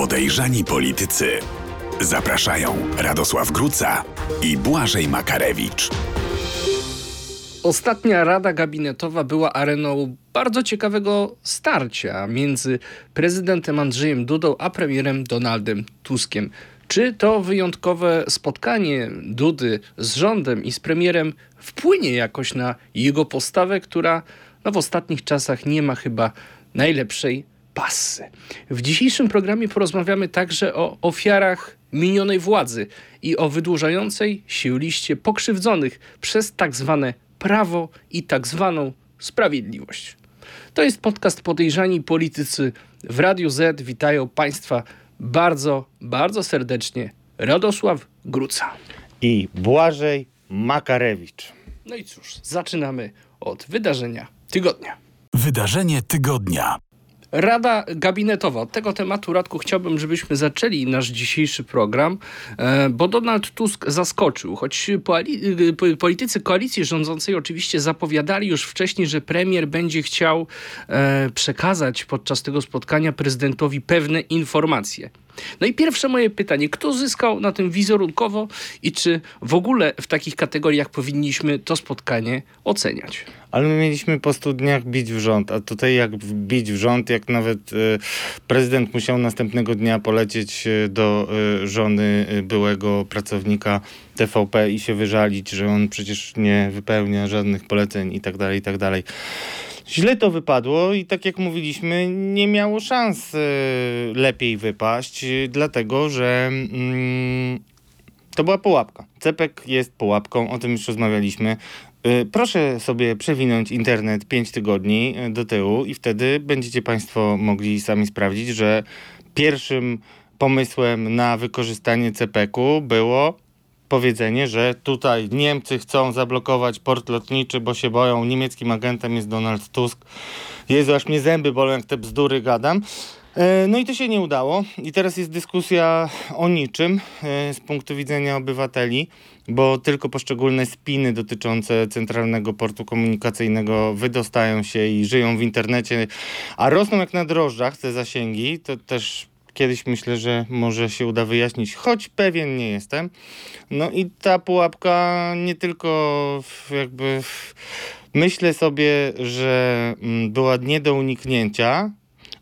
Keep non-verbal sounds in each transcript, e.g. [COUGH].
Podejrzani politycy. Zapraszają Radosław Gruca i Błażej Makarewicz. Ostatnia rada gabinetowa była areną bardzo ciekawego starcia między prezydentem Andrzejem Dudą a premierem Donaldem Tuskiem. Czy to wyjątkowe spotkanie Dudy z rządem i z premierem wpłynie jakoś na jego postawę, która no, w ostatnich czasach nie ma chyba najlepszej pasy. W dzisiejszym programie porozmawiamy także o ofiarach minionej władzy i o wydłużającej się liście pokrzywdzonych przez tak zwane prawo i tak zwaną sprawiedliwość. To jest podcast Podejrzani Politycy w Radiu Z. Witają Państwa bardzo, bardzo serdecznie Radosław Gruca i Błażej Makarewicz. No i cóż, zaczynamy od wydarzenia tygodnia. Wydarzenie tygodnia. Rada gabinetowa. Od tego tematu, Radku, chciałbym, żebyśmy zaczęli nasz dzisiejszy program, e, bo Donald Tusk zaskoczył. Choć politycy koalicji rządzącej oczywiście zapowiadali już wcześniej, że premier będzie chciał e, przekazać podczas tego spotkania prezydentowi pewne informacje. No i pierwsze moje pytanie, kto zyskał na tym wizerunkowo i czy w ogóle w takich kategoriach powinniśmy to spotkanie oceniać? Ale my mieliśmy po studniach bić w rząd, a tutaj jak bić w rząd, jak nawet y, prezydent musiał następnego dnia polecieć y, do y, żony byłego pracownika TVP i się wyżalić, że on przecież nie wypełnia żadnych poleceń i tak dalej, i tak dalej. Źle to wypadło i tak jak mówiliśmy, nie miało szans lepiej wypaść, dlatego że mm, to była pułapka. Cepek jest pułapką, o tym już rozmawialiśmy. Y, proszę sobie przewinąć internet 5 tygodni do tyłu i wtedy będziecie Państwo mogli sami sprawdzić, że pierwszym pomysłem na wykorzystanie CPK-u było powiedzenie, że tutaj Niemcy chcą zablokować port lotniczy, bo się boją, niemieckim agentem jest Donald Tusk. Jezu, aż mnie zęby bolą, jak te bzdury gadam. E, no i to się nie udało. I teraz jest dyskusja o niczym e, z punktu widzenia obywateli, bo tylko poszczególne spiny dotyczące centralnego portu komunikacyjnego wydostają się i żyją w internecie, a rosną jak na drożdżach te zasięgi. To też kiedyś myślę, że może się uda wyjaśnić, choć pewien nie jestem. No i ta pułapka nie tylko jakby. Myślę sobie, że mm, była nie do uniknięcia,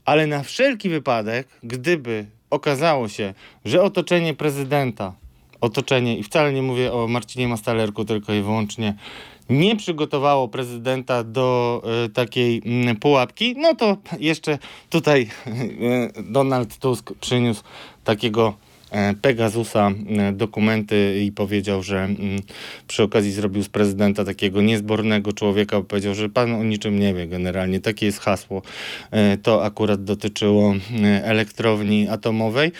ale na wszelki wypadek, gdyby okazało się, że otoczenie prezydenta, otoczenie, i wcale nie mówię o Marcinie Mastalerku, tylko i wyłącznie, nie przygotowało prezydenta do y, takiej y, pułapki, no to jeszcze tutaj y, Donald Tusk przyniósł takiego E, Pegasusa e, dokumenty i powiedział, że mm, przy okazji zrobił z prezydenta takiego niezbornego człowieka, powiedział, że pan o niczym nie wie generalnie. Takie jest hasło. E, to akurat dotyczyło elektrowni atomowej.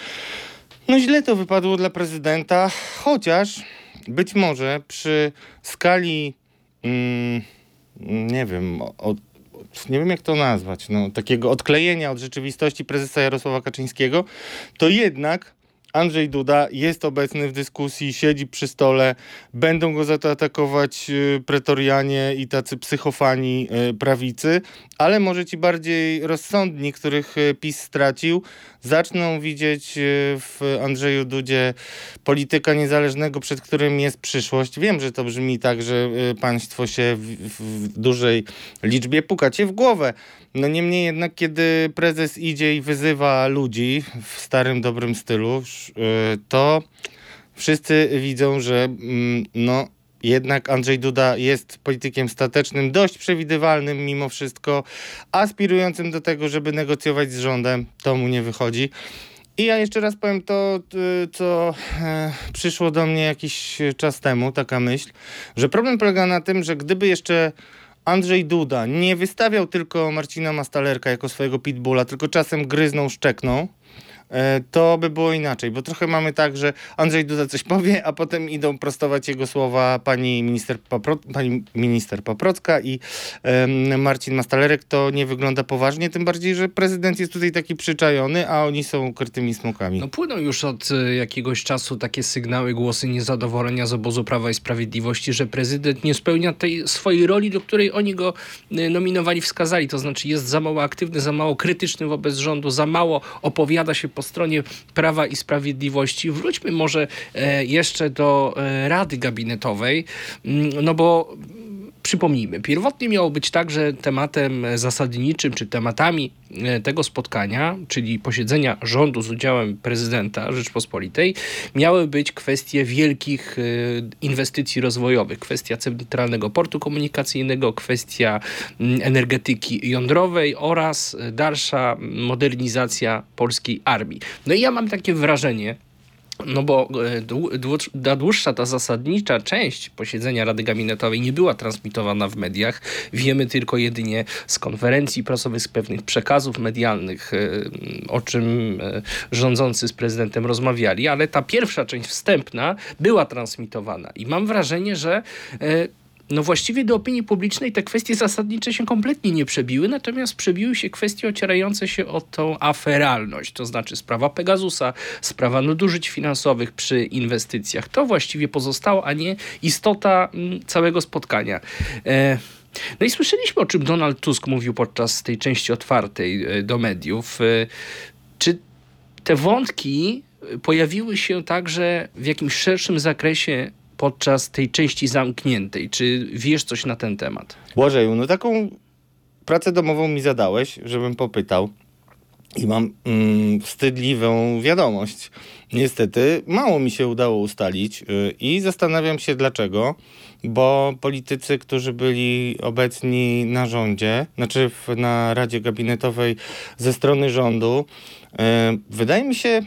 No źle to wypadło dla prezydenta, chociaż być może przy skali mm, nie wiem, od, nie wiem jak to nazwać, no, takiego odklejenia od rzeczywistości prezesa Jarosława Kaczyńskiego, to jednak Andrzej Duda jest obecny w dyskusji, siedzi przy stole, będą go za to atakować y, pretorianie i tacy psychofani y, prawicy, ale może ci bardziej rozsądni, których y, PiS stracił, zaczną widzieć w Andrzeju Dudzie polityka niezależnego, przed którym jest przyszłość. Wiem, że to brzmi tak, że państwo się w, w dużej liczbie pukacie w głowę, no niemniej jednak, kiedy prezes idzie i wyzywa ludzi w starym, dobrym stylu, y, to wszyscy widzą, że mm, no jednak Andrzej Duda jest politykiem statecznym, dość przewidywalnym mimo wszystko, aspirującym do tego, żeby negocjować z rządem. To mu nie wychodzi. I ja jeszcze raz powiem to, y, co e, przyszło do mnie jakiś czas temu, taka myśl, że problem polega na tym, że gdyby jeszcze Andrzej Duda nie wystawiał tylko Marcina Mastalerka jako swojego pitbulla, tylko czasem gryznął, szczeknął, E, to by było inaczej, bo trochę mamy tak, że Andrzej Duda coś powie, a potem idą prostować jego słowa pani minister, Papro, pani minister Paprocka i Marcin Mastalerek. To nie wygląda poważnie, tym bardziej, że prezydent jest tutaj taki przyczajony, a oni są ukrytymi smokami. No płyną już od e, jakiegoś czasu takie sygnały, głosy niezadowolenia z obozu Prawa i Sprawiedliwości, że prezydent nie spełnia tej swojej roli, do której oni go e, nominowali, wskazali. To znaczy jest za mało aktywny, za mało krytyczny wobec rządu, za mało opowiada się po stronie Prawa i Sprawiedliwości. Wróćmy może e, jeszcze do e, Rady Gabinetowej, mm, no bo Przypomnijmy, pierwotnie miało być tak, że tematem zasadniczym, czy tematami e, tego spotkania, czyli posiedzenia rządu z udziałem prezydenta Rzeczpospolitej, miały być kwestie wielkich e, inwestycji rozwojowych, kwestia centralnego portu komunikacyjnego, kwestia energetyki jądrowej oraz dalsza modernizacja polskiej armii. No i ja mam takie wrażenie, no bo ta dłuższa, ta zasadnicza część posiedzenia Rady Gabinetowej nie była transmitowana w mediach. Wiemy tylko jedynie z konferencji prasowych, z pewnych przekazów medialnych, e, o czym e, rządzący z prezydentem rozmawiali, ale ta pierwsza część wstępna była transmitowana. I mam wrażenie, że e, no właściwie do opinii publicznej te kwestie zasadnicze się kompletnie nie przebiły, natomiast przebiły się kwestie ocierające się o tą aferalność, to znaczy sprawa Pegasusa, sprawa nadużyć finansowych przy inwestycjach. To właściwie pozostało, a nie istota mm, całego spotkania. E no i słyszeliśmy, o czym Donald Tusk mówił podczas tej części otwartej e, do mediów. E, czy te wątki pojawiły się także w jakimś szerszym zakresie podczas tej części zamkniętej. Czy wiesz coś na ten temat? Błażeju, no taką pracę domową mi zadałeś, żebym popytał. I mam mm, wstydliwą wiadomość. Niestety mało mi się udało ustalić yy, i zastanawiam się dlaczego, bo politycy, którzy byli obecni na rządzie, znaczy w, na Radzie Gabinetowej ze strony rządu, yy, wydaje mi się,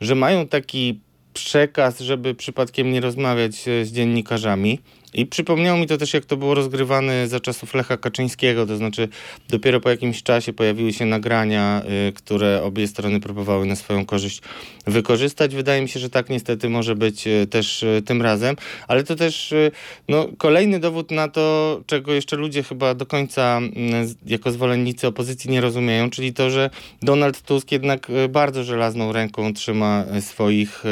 że mają taki przekaz, żeby przypadkiem nie rozmawiać z dziennikarzami. I przypomniało mi to też, jak to było rozgrywane za czasów Lecha Kaczyńskiego, to znaczy dopiero po jakimś czasie pojawiły się nagrania, y, które obie strony próbowały na swoją korzyść wykorzystać. Wydaje mi się, że tak niestety może być y, też y, tym razem, ale to też y, no, kolejny dowód na to, czego jeszcze ludzie chyba do końca mm, jako zwolennicy opozycji nie rozumieją, czyli to, że Donald Tusk jednak y, bardzo żelazną ręką trzyma y, swoich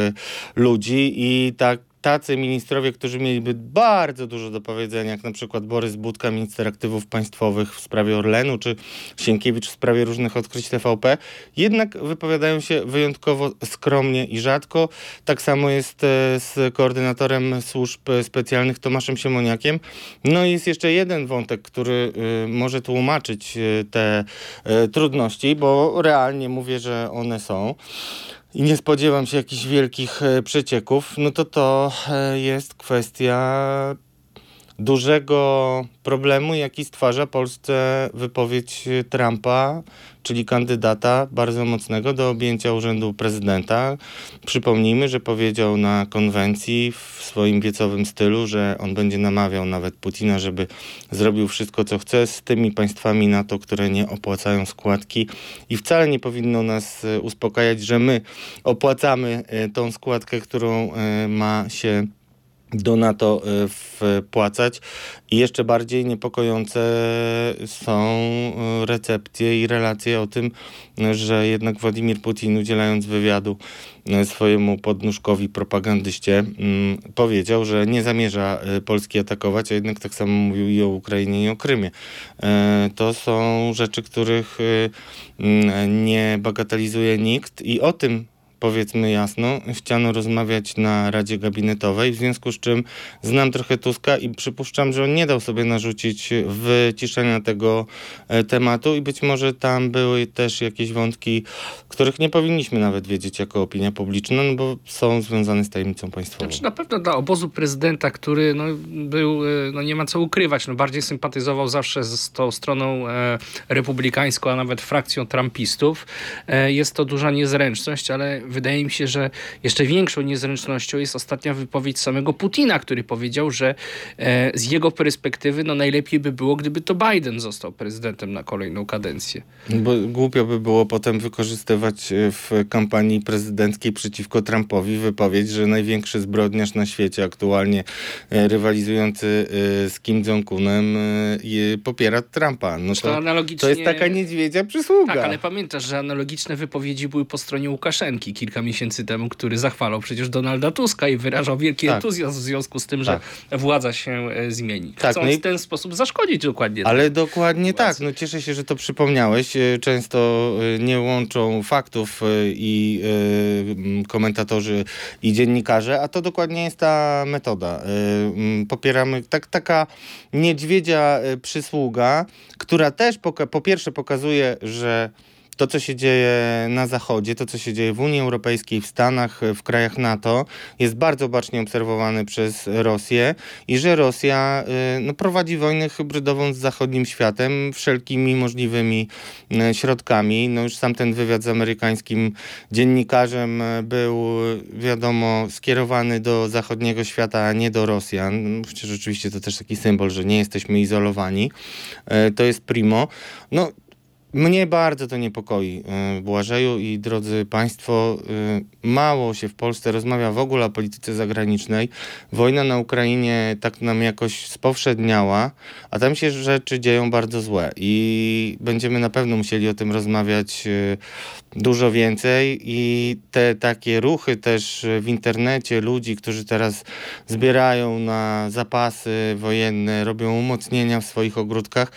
ludzi i tak tacy ministrowie, którzy mieliby bardzo dużo do powiedzenia, jak na przykład Borys Budka, minister aktywów państwowych w sprawie Orlenu, czy Sienkiewicz w sprawie różnych odkryć TVP, jednak wypowiadają się wyjątkowo skromnie i rzadko. Tak samo jest e, z koordynatorem służb specjalnych Tomaszem Siemoniakiem. No i jest jeszcze jeden wątek, który y, może tłumaczyć te trudności, bo realnie mówię, że one są i nie spodziewam się jakichś wielkich e, przecieków, no to to e, jest kwestia dużego problemu, jaki stwarza Polsce wypowiedź Trumpa, czyli kandydata bardzo mocnego do objęcia urzędu prezydenta. Przypomnijmy, że powiedział na konwencji w swoim wiecowym stylu, że on będzie namawiał nawet Putina, żeby zrobił wszystko, co chce z tymi państwami NATO, które nie opłacają składki i wcale nie powinno nas e, uspokajać, że my opłacamy e, tą składkę, którą e, ma się do NATO y, wpłacać. I jeszcze bardziej niepokojące są y, recepcje i relacje o tym, że jednak Władimir Putin udzielając wywiadu y, swojemu podnóżkowi propagandyście mm, powiedział, że nie zamierza Polski atakować, a jednak tak samo mówił i o Ukrainie i o Krymie. To są rzeczy, których mm, nie bagatelizuje nikt i o tym powiedzmy jasno, chciano rozmawiać na Radzie Gabinetowej, w związku z czym znam trochę Tuska i przypuszczam, że on nie dał sobie narzucić wyciszenia tego e, tematu i być może tam były też jakieś wątki, których nie powinniśmy nawet wiedzieć jako opinia publiczna, no bo są związane z tajemnicą państwową. Znaczy na pewno dla obozu prezydenta, który no, był, e, no nie ma co ukrywać, no bardziej sympatyzował zawsze z tą stroną e, republikańską, a nawet frakcją trumpistów, e, jest to duża niezręczność, ale wydaje mi się, że jeszcze większą niezręcznością jest ostatnia wypowiedź samego Putina, który powiedział, że e, z jego perspektywy no najlepiej by było, gdyby to Biden został prezydentem na kolejną kadencję. Bo głupio by było potem wykorzystywać e, w kampanii prezydenckiej przeciwko Trumpowi wypowiedź, że największy zbrodniarz na świecie aktualnie e, rywalizujący z Kim Jong-unem popiera Trumpa. No to, to, analogicznie... to jest taka niedźwiedzia przysługa. Tak, ale pamiętasz, że analogiczne wypowiedzi były po stronie Łukaszenki, kilka miesięcy temu, który zachwalał przecież Donalda Tuska i wyrażał wielki tak. entuzjazm w związku z tym, że tak. władza się e, zmieni. Tak, Chcąc no i... w ten sposób zaszkodzić dokładnie. Ale dokładnie sytuacji. tak. No cieszę się, że to przypomniałeś. E, często nie łączą faktów i komentatorzy i dziennikarze, a to dokładnie jest ta metoda. Popieramy tak, taka niedźwiedzia przysługa, która też po, po pierwsze pokazuje, że to, co się dzieje na Zachodzie, to, co się dzieje w Unii Europejskiej, w Stanach, w krajach NATO, jest bardzo bacznie obserwowane przez Rosję i że Rosja y, no, prowadzi wojnę hybrydową z zachodnim światem wszelkimi możliwymi y, środkami. No już sam ten wywiad z amerykańskim dziennikarzem y, był, wiadomo, skierowany do zachodniego świata, a nie do Rosjan. Przecież oczywiście to też taki symbol, że nie jesteśmy izolowani. To jest primo. No, mnie bardzo to niepokoi, y, Błażeju i drodzy Państwo, y, mało się w Polsce rozmawia w ogóle o polityce zagranicznej. Wojna na Ukrainie tak nam jakoś spowszedniała, a tam się rzeczy dzieją bardzo złe i będziemy na pewno musieli o tym rozmawiać y, dużo więcej i te takie ruchy też w internecie ludzi, którzy teraz zbierają na zapasy wojenne, robią umocnienia w swoich ogródkach,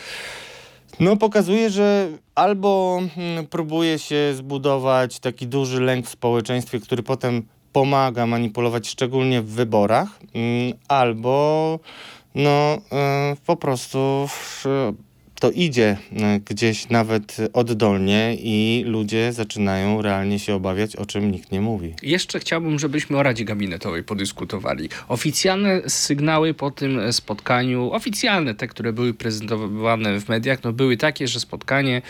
no pokazuje, że albo hmm, próbuje się zbudować taki duży lęk w społeczeństwie, który potem pomaga manipulować szczególnie w wyborach, mm, albo no e, po prostu to idzie e, gdzieś nawet oddolnie i ludzie zaczynają realnie się obawiać, o czym nikt nie mówi. Jeszcze chciałbym, żebyśmy o Radzie Gabinetowej podyskutowali. Oficjalne sygnały po tym spotkaniu, oficjalne te, które były prezentowane w mediach, no były takie, że spotkanie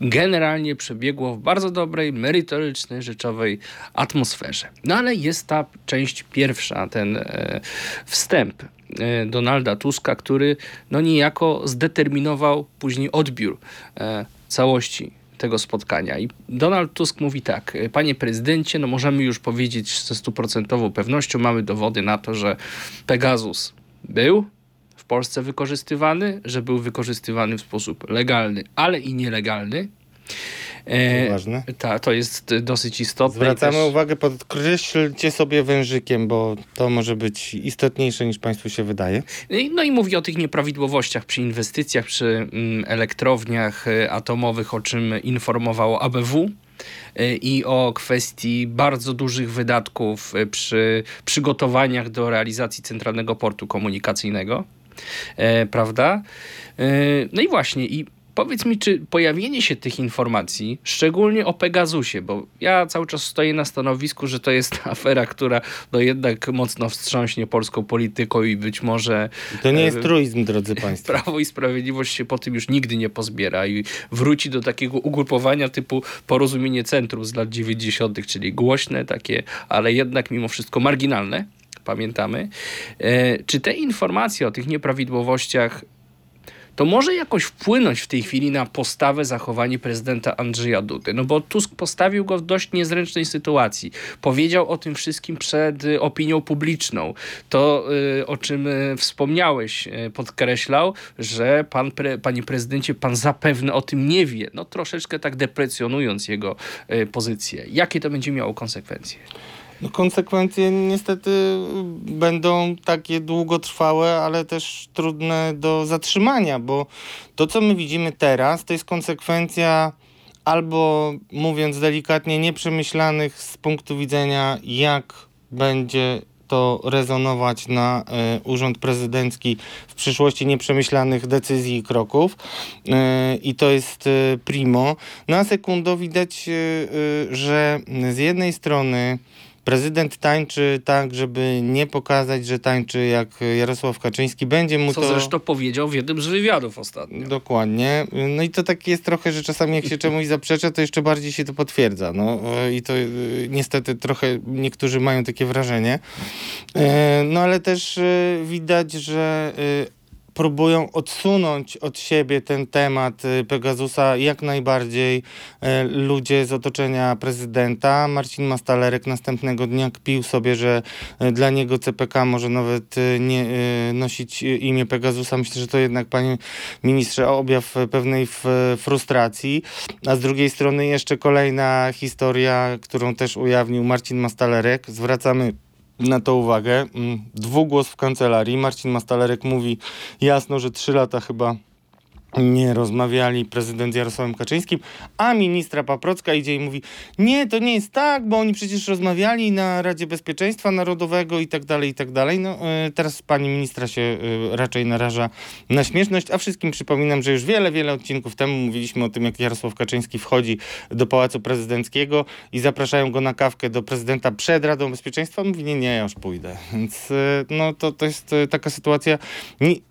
generalnie przebiegło w bardzo dobrej, merytorycznej, rzeczowej atmosferze. No ale jest ta część pierwsza, ten e, wstęp Donalda Tuska, który no niejako zdeterminował później odbiór e, całości tego spotkania. I Donald Tusk mówi tak, e, panie prezydencie, no możemy już powiedzieć ze stuprocentową pewnością, mamy dowody na to, że Pegasus był w Polsce wykorzystywany, że był wykorzystywany w sposób legalny, ale i nielegalny. E, ważne. Ta, to jest dosyć istotne. Zwracamy też... uwagę, podkreślcie sobie wężykiem, bo to może być istotniejsze niż Państwu się wydaje. No i mówi o tych nieprawidłowościach przy inwestycjach, przy mm, elektrowniach e, atomowych, o czym informowało ABW e, i o kwestii bardzo dużych wydatków przy przygotowaniach do realizacji Centralnego Portu Komunikacyjnego. E, prawda? E, no i właśnie, i Powiedz mi, czy pojawienie się tych informacji, szczególnie o Pegasusie, bo ja cały czas stoję na stanowisku, że to jest [LAUGHS] afera, która no jednak mocno wstrząśnie polską polityką i być może... To nie jest e, truizm, drodzy [LAUGHS] Państwo. Prawo i Sprawiedliwość się po tym już nigdy nie pozbiera i wróci do takiego ugrupowania typu porozumienie centrum z lat 90., czyli głośne takie, ale jednak mimo wszystko marginalne pamiętamy. E, czy te informacje o tych nieprawidłowościach to może jakoś wpłynąć w tej chwili na postawę, zachowanie prezydenta Andrzeja Dudy. No bo Tusk postawił go w dość niezręcznej sytuacji. Powiedział o tym wszystkim przed y, opinią publiczną. To, y, o czym y, wspomniałeś, podkreślał, że pan, pre, panie prezydencie, pan zapewne o tym nie wie. No troszeczkę tak deprecjonując jego pozycję. Jakie to będzie miało konsekwencje? No, konsekwencje niestety będą takie długotrwałe, ale też trudne do zatrzymania, bo to, co my widzimy teraz, to jest konsekwencja albo, mówiąc delikatnie, nieprzemyślanych z punktu widzenia, jak będzie to rezonować na y, urząd prezydencki w przyszłości nieprzemyślanych decyzji i kroków. Y, I to jest y, primo. Na sekundę widać, że z jednej strony Prezydent tańczy tak, żeby nie pokazać, że tańczy jak Jarosław Kaczyński. Będzie mu Co to... zresztą powiedział w jednym z wywiadów ostatnio. Dokładnie. No i to tak jest trochę, że czasami jak się [LAUGHS] czemuś zaprzecza, to jeszcze bardziej się to potwierdza. No i to y, niestety trochę niektórzy mają takie wrażenie. E, no ale też widać, że próbują odsunąć od siebie ten temat y, Pegasusa jak najbardziej e, ludzie z otoczenia prezydenta. Marcin Mastalerek następnego dnia kpił sobie, że e, dla niego CPK może nawet nie nosić imię Pegasusa. Myślę, że to jednak, panie ministrze, objaw pewnej frustracji. A z drugiej strony jeszcze kolejna historia, którą też ujawnił Marcin Mastalerek. Zwracamy na to uwagę. Mm, Dwugłos w kancelarii. Marcin Mastalerek mówi jasno, że trzy lata chyba nie rozmawiali prezydent z Jarosławem Kaczyńskim, a ministra Paprocka idzie i mówi nie, to nie jest tak, bo oni przecież rozmawiali na Radzie Bezpieczeństwa Narodowego i tak dalej, i tak dalej. No, e, teraz pani ministra się e, raczej naraża na śmieszność, a wszystkim przypominam, że już wiele, wiele odcinków temu mówiliśmy o tym, jak Jarosław Kaczyński wchodzi do Pałacu Prezydenckiego i zapraszają go na kawkę do prezydenta przed Radą Bezpieczeństwa. Mówi, nie, nie, ja już pójdę. Więc e, no, to, to jest taka sytuacja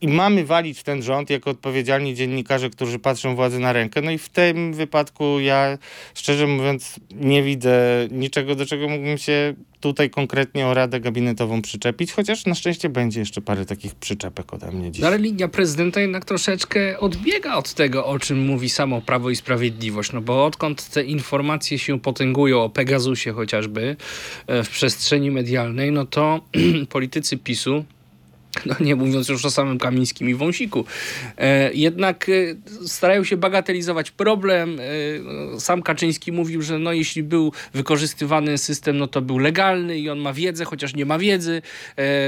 i mamy walić w ten rząd jako odpowiedzialni dziennikarze, którzy patrzą władzy na rękę. No i w tym wypadku ja, szczerze mówiąc, nie widzę niczego, do czego mógłbym się tutaj konkretnie o Radę Gabinetową przyczepić, chociaż na szczęście będzie jeszcze parę takich przyczepek ode mnie dziś. No ale linia prezydenta jednak troszeczkę odbiega od tego, o czym mówi samo Prawo i Sprawiedliwość. No bo odkąd te informacje się potęgują o Pegasusie chociażby e, w przestrzeni medialnej, no to [CLEARS THROAT] politycy PiSu [LAUGHS] no nie mówiąc już o samym Kamińskim i Wąsiku, e, jednak e, starają się bagatelizować problem. E, sam Kaczyński mówił, że no, jeśli był wykorzystywany system, no to był legalny i on ma wiedzę, chociaż nie ma wiedzy.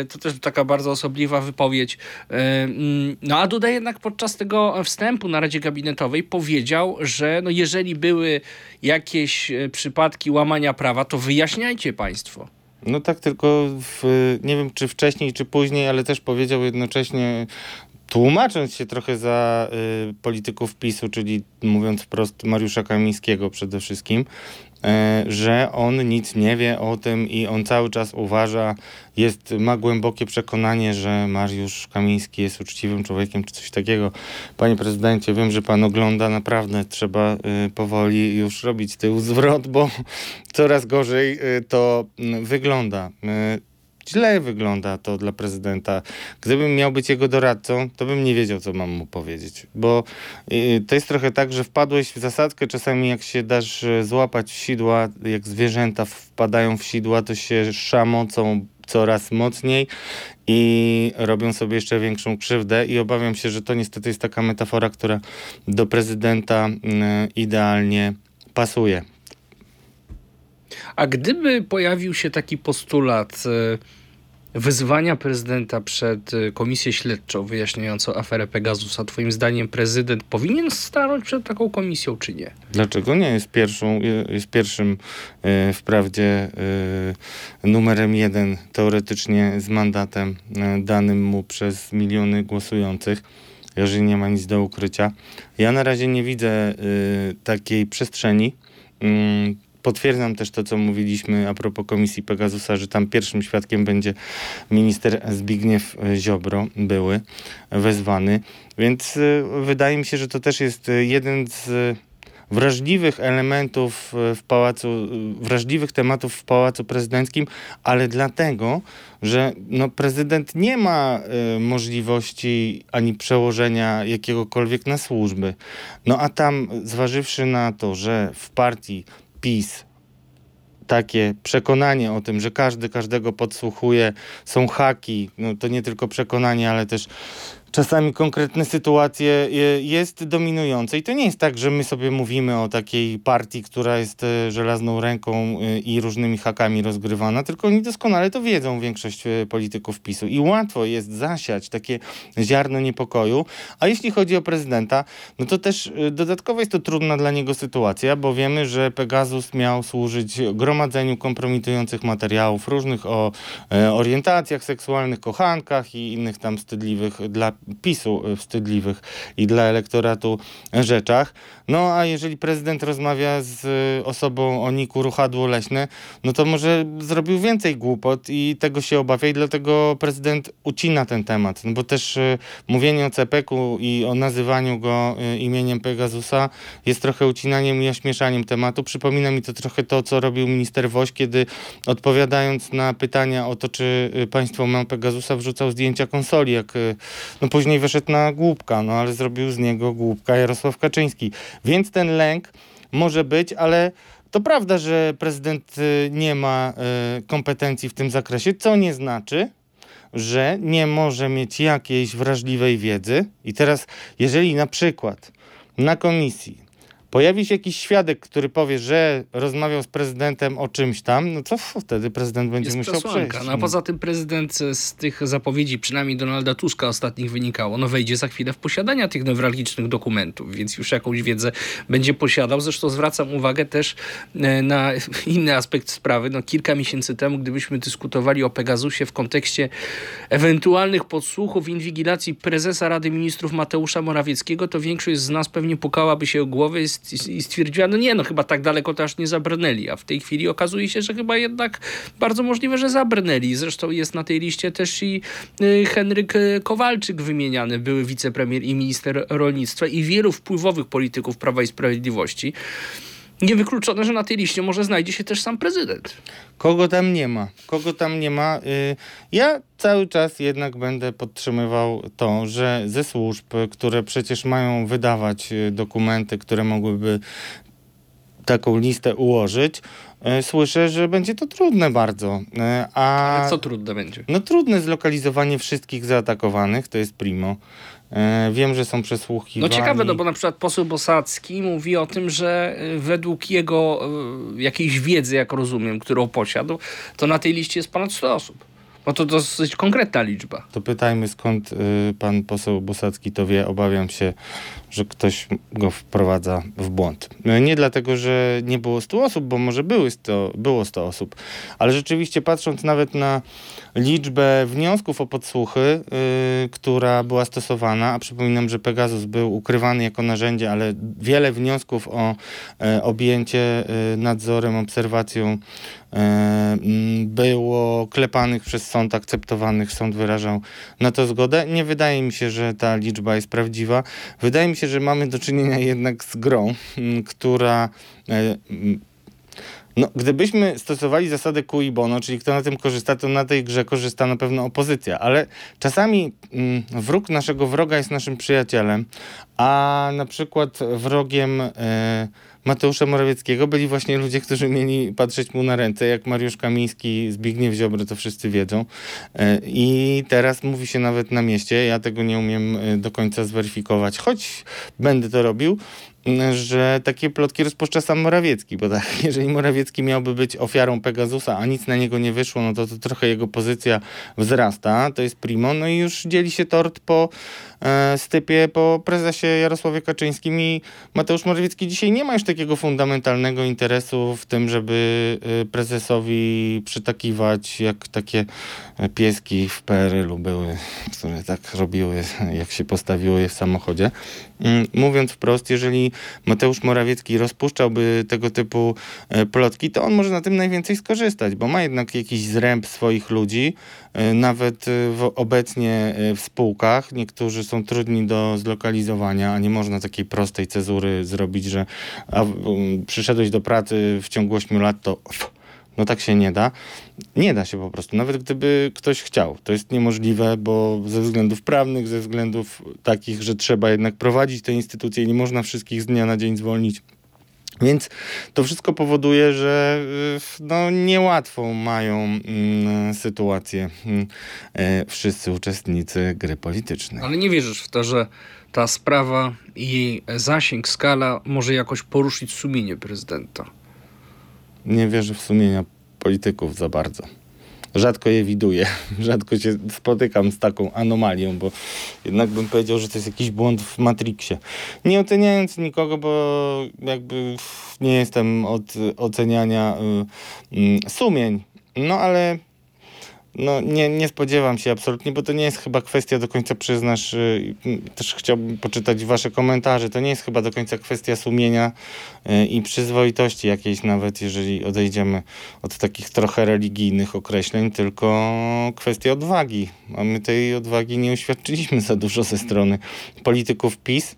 To też taka bardzo osobliwa wypowiedź. Mm, no a Duda jednak podczas tego wstępu na Radzie Gabinetowej powiedział, że no, jeżeli były jakieś przypadki łamania prawa, to wyjaśniajcie państwo. No tak, tylko w, nie wiem czy wcześniej, czy później, ale też powiedział jednocześnie, tłumacząc się trochę za y, polityków PiSu, czyli mówiąc wprost Mariusza Kamińskiego przede wszystkim, że on nic nie wie o tym i on cały czas uważa, jest, ma głębokie przekonanie, że Mariusz Kamiński jest uczciwym człowiekiem, czy coś takiego. Panie prezydencie, wiem, że pan ogląda, naprawdę trzeba y, powoli już robić tył zwrot, bo [LAUGHS] coraz gorzej y, to mm, wygląda. Y, Źle wygląda to dla prezydenta. Gdybym miał być jego doradcą, to bym nie wiedział, co mam mu powiedzieć. Bo y, to jest trochę tak, że wpadłeś w zasadkę, czasami jak się dasz y, złapać w sidła, jak zwierzęta wpadają w sidła, to się szamocą coraz mocniej i robią sobie jeszcze większą krzywdę i obawiam się, że to niestety jest taka metafora, która do prezydenta y, idealnie pasuje. A gdyby pojawił się taki postulat e, wyzwania prezydenta przed e, komisję śledczą wyjaśniającą aferę Pegasusa, twoim zdaniem prezydent powinien stanąć przed taką komisją, czy nie? Dlaczego nie jest pierwszą, jest pierwszym e, wprawdzie e, numerem jeden teoretycznie z mandatem danym mu przez miliony głosujących, jeżeli nie ma nic do ukrycia. Ja na razie nie widzę e, takiej przestrzeni. Mm, Potwierdzam też to, co mówiliśmy a propos komisji Pegasusa, że tam pierwszym świadkiem będzie minister Zbigniew Ziobro, były wezwany. Więc y, wydaje mi się, że to też jest y, jeden z y, wrażliwych elementów w pałacu, wrażliwych tematów w pałacu prezydenckim, ale dlatego, że no, prezydent nie ma y, możliwości ani przełożenia jakiegokolwiek na służby. No a tam, zważywszy na to, że w partii PiS. Takie przekonanie o tym, że każdy każdego podsłuchuje, są haki, no to nie tylko przekonanie, ale też czasami konkretne sytuacje je- jest dominujące. I to nie jest tak, że my sobie mówimy o takiej partii, która jest e, żelazną ręką e, i różnymi hakami rozgrywana, tylko oni doskonale to wiedzą, większość e, polityków PiSu. I łatwo jest zasiać takie ziarno niepokoju. A jeśli chodzi o prezydenta, no to też dodatkowo jest to trudna dla niego sytuacja, bo wiemy, że Pegasus miał służyć gromadzeniu kompromitujących materiałów różnych o orientacjach seksualnych, kochankach i innych tam wstydliwych dla PiSu e, wstydliwych i dla elektoratu rzeczach. No a jeżeli prezydent rozmawia z osobą o niku ruchadło leśne, no to może zrobił więcej głupot i tego się obawia i dlatego prezydent ucina ten temat. No bo też y, mówienie o CPK-u i o nazywaniu go y, imieniem Pegasusa jest trochę ucinaniem i ośmieszaniem tematu. Przypomina mi to trochę to, co robił minister Woś, kiedy odpowiadając na pytania o to, czy y, państwo ma Pegasusa, wrzucał zdjęcia konsoli, jak y, no później wyszedł na głupka, no ale zrobił z niego głupka Jarosław Kaczyński. Więc ten lęk może być, ale to prawda, że prezydent y, nie ma kompetencji w tym zakresie, co nie znaczy, że nie może mieć jakiejś wrażliwej wiedzy. I teraz, jeżeli na przykład na komisji pojawi się jakiś świadek, który powie, że rozmawiał z prezydentem o czymś tam, no to wtedy prezydent będzie jest musiał przesłanka. przejść. No a poza tym prezydent z tych zapowiedzi, przynajmniej Donalda Tuska ostatnich wynikało, no wejdzie za chwilę w posiadania tych newralgicznych dokumentów, więc już jakąś wiedzę będzie posiadał. Zresztą zwracam uwagę też e, na [LAUGHS] inny aspekt sprawy. No kilka miesięcy temu, gdybyśmy dyskutowali o Pegasusie w kontekście ewentualnych podsłuchów, inwigilacji prezesa Rady Ministrów Mateusza Morawieckiego, to większość z nas pewnie pukałaby się o głowę i stwierdziła, no nie, no chyba tak daleko to aż nie zabrnęli, a w tej chwili okazuje się, że chyba jednak bardzo możliwe, że zabrnęli. Zresztą jest na tej liście też i y, Henryk y, Kowalczyk wymieniany, były wicepremier i minister rolnictwa i wielu wpływowych polityków Prawa i Sprawiedliwości. Niewykluczone, że na tej liście może znajdzie się też sam prezydent. Kogo tam nie ma? Kogo tam nie ma? Y, ja cały czas jednak będę podtrzymywał to, że ze służb, które przecież mają wydawać y, dokumenty, które mogłyby taką listę ułożyć, y, słyszę, że będzie to trudne bardzo. A Ale co trudne będzie? No trudne zlokalizowanie wszystkich zaatakowanych, to jest primo. E, wiem, że są przesłuchiwani. No ciekawe, no bo na przykład poseł Bosacki mówi o tym, że e, według jego e, jakiejś wiedzy, jak rozumiem, którą posiadł, to na tej liście jest ponad 100 osób. No to dosyć konkretna liczba. To pytajmy skąd pan poseł Bosacki to wie. Obawiam się, że ktoś go wprowadza w błąd. No nie dlatego, że nie było 100 osób, bo może były 100, było 100 osób, ale rzeczywiście patrząc nawet na liczbę wniosków o podsłuchy, yy, która była stosowana, a przypominam, że Pegasus był ukrywany jako narzędzie, ale wiele wniosków o e, objęcie e, nadzorem, obserwacją e, było klepanych przez sąd, akceptowanych, sąd wyrażał na to zgodę. Nie wydaje mi się, że ta liczba jest prawdziwa. Wydaje mi się, że mamy do czynienia jednak z grą, która no, gdybyśmy stosowali zasadę cui bono, czyli kto na tym korzysta, to na tej grze korzysta na pewno opozycja, ale czasami mm, wróg naszego wroga jest naszym przyjacielem, a na przykład wrogiem e, Mateusza Morawieckiego. Byli właśnie ludzie, którzy mieli patrzeć mu na ręce, jak Mariusz Kamiński, Zbigniew Ziobry, to wszyscy wiedzą. E, I teraz mówi się nawet na mieście, ja tego nie umiem e, do końca zweryfikować, choć będę to robił, że takie plotki rozpuszcza sam Morawiecki, bo tak, [LAUGHS] jeżeli Morawiecki miałby być ofiarą Pegasusa, a nic na niego nie wyszło, no to, to trochę jego pozycja wzrasta, to jest primo, no i już dzieli się tort po e, stypie, po prezesie Jarosławie Kaczyńskim i Mateusz Morawiecki dzisiaj nie ma już takiego fundamentalnego interesu w tym, żeby e, prezesowi przytakiwać, jak takie pieski w PRL-u były, które tak robiły, jak się postawiły w samochodzie. Mm, mówiąc wprost, jeżeli Mateusz Morawiecki rozpuszczałby tego typu e, plotki, to on może na tym najwięcej skorzystać, bo ma jednak jakiś zręb swoich ludzi, e, nawet w, obecnie e, w spółkach. Niektórzy są trudni do zlokalizowania, a nie można takiej prostej cezury zrobić, że a, przyszedłeś do pracy w ciągu 8 lat, to no tak się nie da. Nie da się po prostu, nawet gdyby ktoś chciał. To jest niemożliwe, bo ze względów prawnych, ze względów takich, że trzeba jednak prowadzić te instytucje i nie można wszystkich z dnia na dzień zwolnić. Więc to wszystko powoduje, że y, no, niełatwą mają mm, sytuację mm, e, wszyscy uczestnicy gry politycznej. Ale nie wierzysz w to, że ta sprawa i jej zasięg, skala może jakoś poruszyć sumienie prezydenta? nie wierzę w sumienia polityków za bardzo. Rzadko je widuję, [LAUGHS] rzadko się spotykam z taką anomalią, bo jednak bym powiedział, że to jest jakiś błąd w Matrixie. Nie oceniając nikogo, bo jakby nie jestem od oceniania y, y, sumień, no ale no nie, nie spodziewam się absolutnie, bo to nie jest chyba kwestia do końca, przyznasz, y, też chciałbym poczytać wasze komentarze, to nie jest chyba do końca kwestia sumienia y, i przyzwoitości jakiejś nawet, jeżeli odejdziemy od takich trochę religijnych określeń, tylko kwestia odwagi. A my tej odwagi nie uświadczyliśmy za dużo ze strony polityków PiS.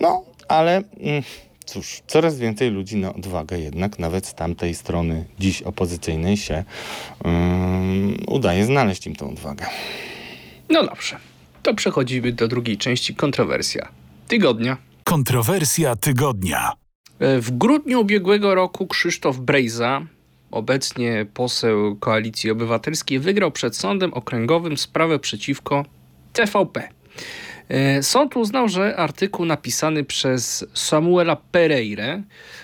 No, ale... Mm, cóż, coraz więcej ludzi na odwagę jednak, nawet z tamtej strony dziś opozycyjnej się um, udaje znaleźć im tą odwagę. No dobrze, to przechodzimy do drugiej części kontrowersja tygodnia. Kontrowersja tygodnia. E, w grudniu ubiegłego roku Krzysztof Brejza, obecnie poseł Koalicji Obywatelskiej, wygrał przed sądem okręgowym sprawę przeciwko TVP. E, sąd uznał, że artykuł napisany przez Samuela Pereire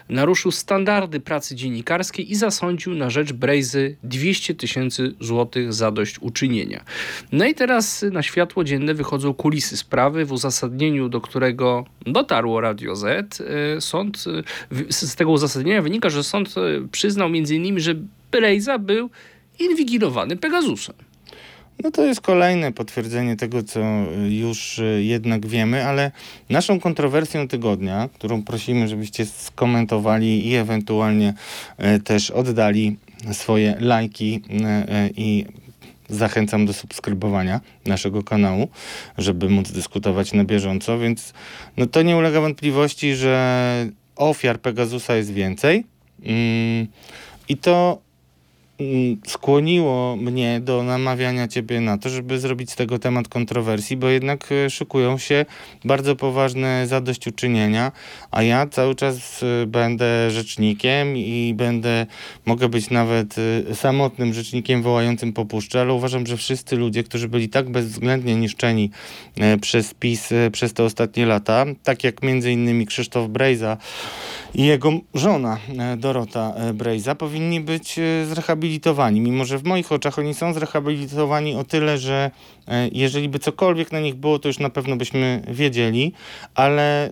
naruszył standardy pracy dziennikarskiej i zasądził na rzecz Brejzy 200 tysięcy złotych zadośćuczynienia. No i teraz na światło dzienne wychodzą kulisy sprawy, w uzasadnieniu do którego dotarło Radio Z. E, sąd, e, z tego uzasadnienia wynika, że sąd przyznał m.in., że Brejza był inwigilowany Pegasusem. No to jest kolejne potwierdzenie tego, co już e, jednak wiemy, ale naszą kontrowersją tygodnia, którą prosimy, żebyście skomentowali i ewentualnie e, też oddali swoje lajki e, i zachęcam do subskrybowania naszego kanału, żeby móc dyskutować na bieżąco, więc no to nie ulega wątpliwości, że ofiar Pegasusa jest więcej. Mm, I to skłoniło mnie do namawiania ciebie na to, żeby zrobić z tego temat kontrowersji, bo jednak e, szykują się bardzo poważne zadośćuczynienia, a ja cały czas e, będę rzecznikiem i będę, mogę być nawet e, samotnym rzecznikiem wołającym po puszczy, ale uważam, że wszyscy ludzie, którzy byli tak bezwzględnie niszczeni przez PiS przez te ostatnie lata, tak jak między innymi Krzysztof Brejza i jego żona Dorota Brejza, powinni być zrehabilitowani zrehabilitowani, mimo że w moich oczach oni są zrehabilitowani o tyle, że e, jeżeli by cokolwiek na nich było, to już na pewno byśmy wiedzieli, ale e,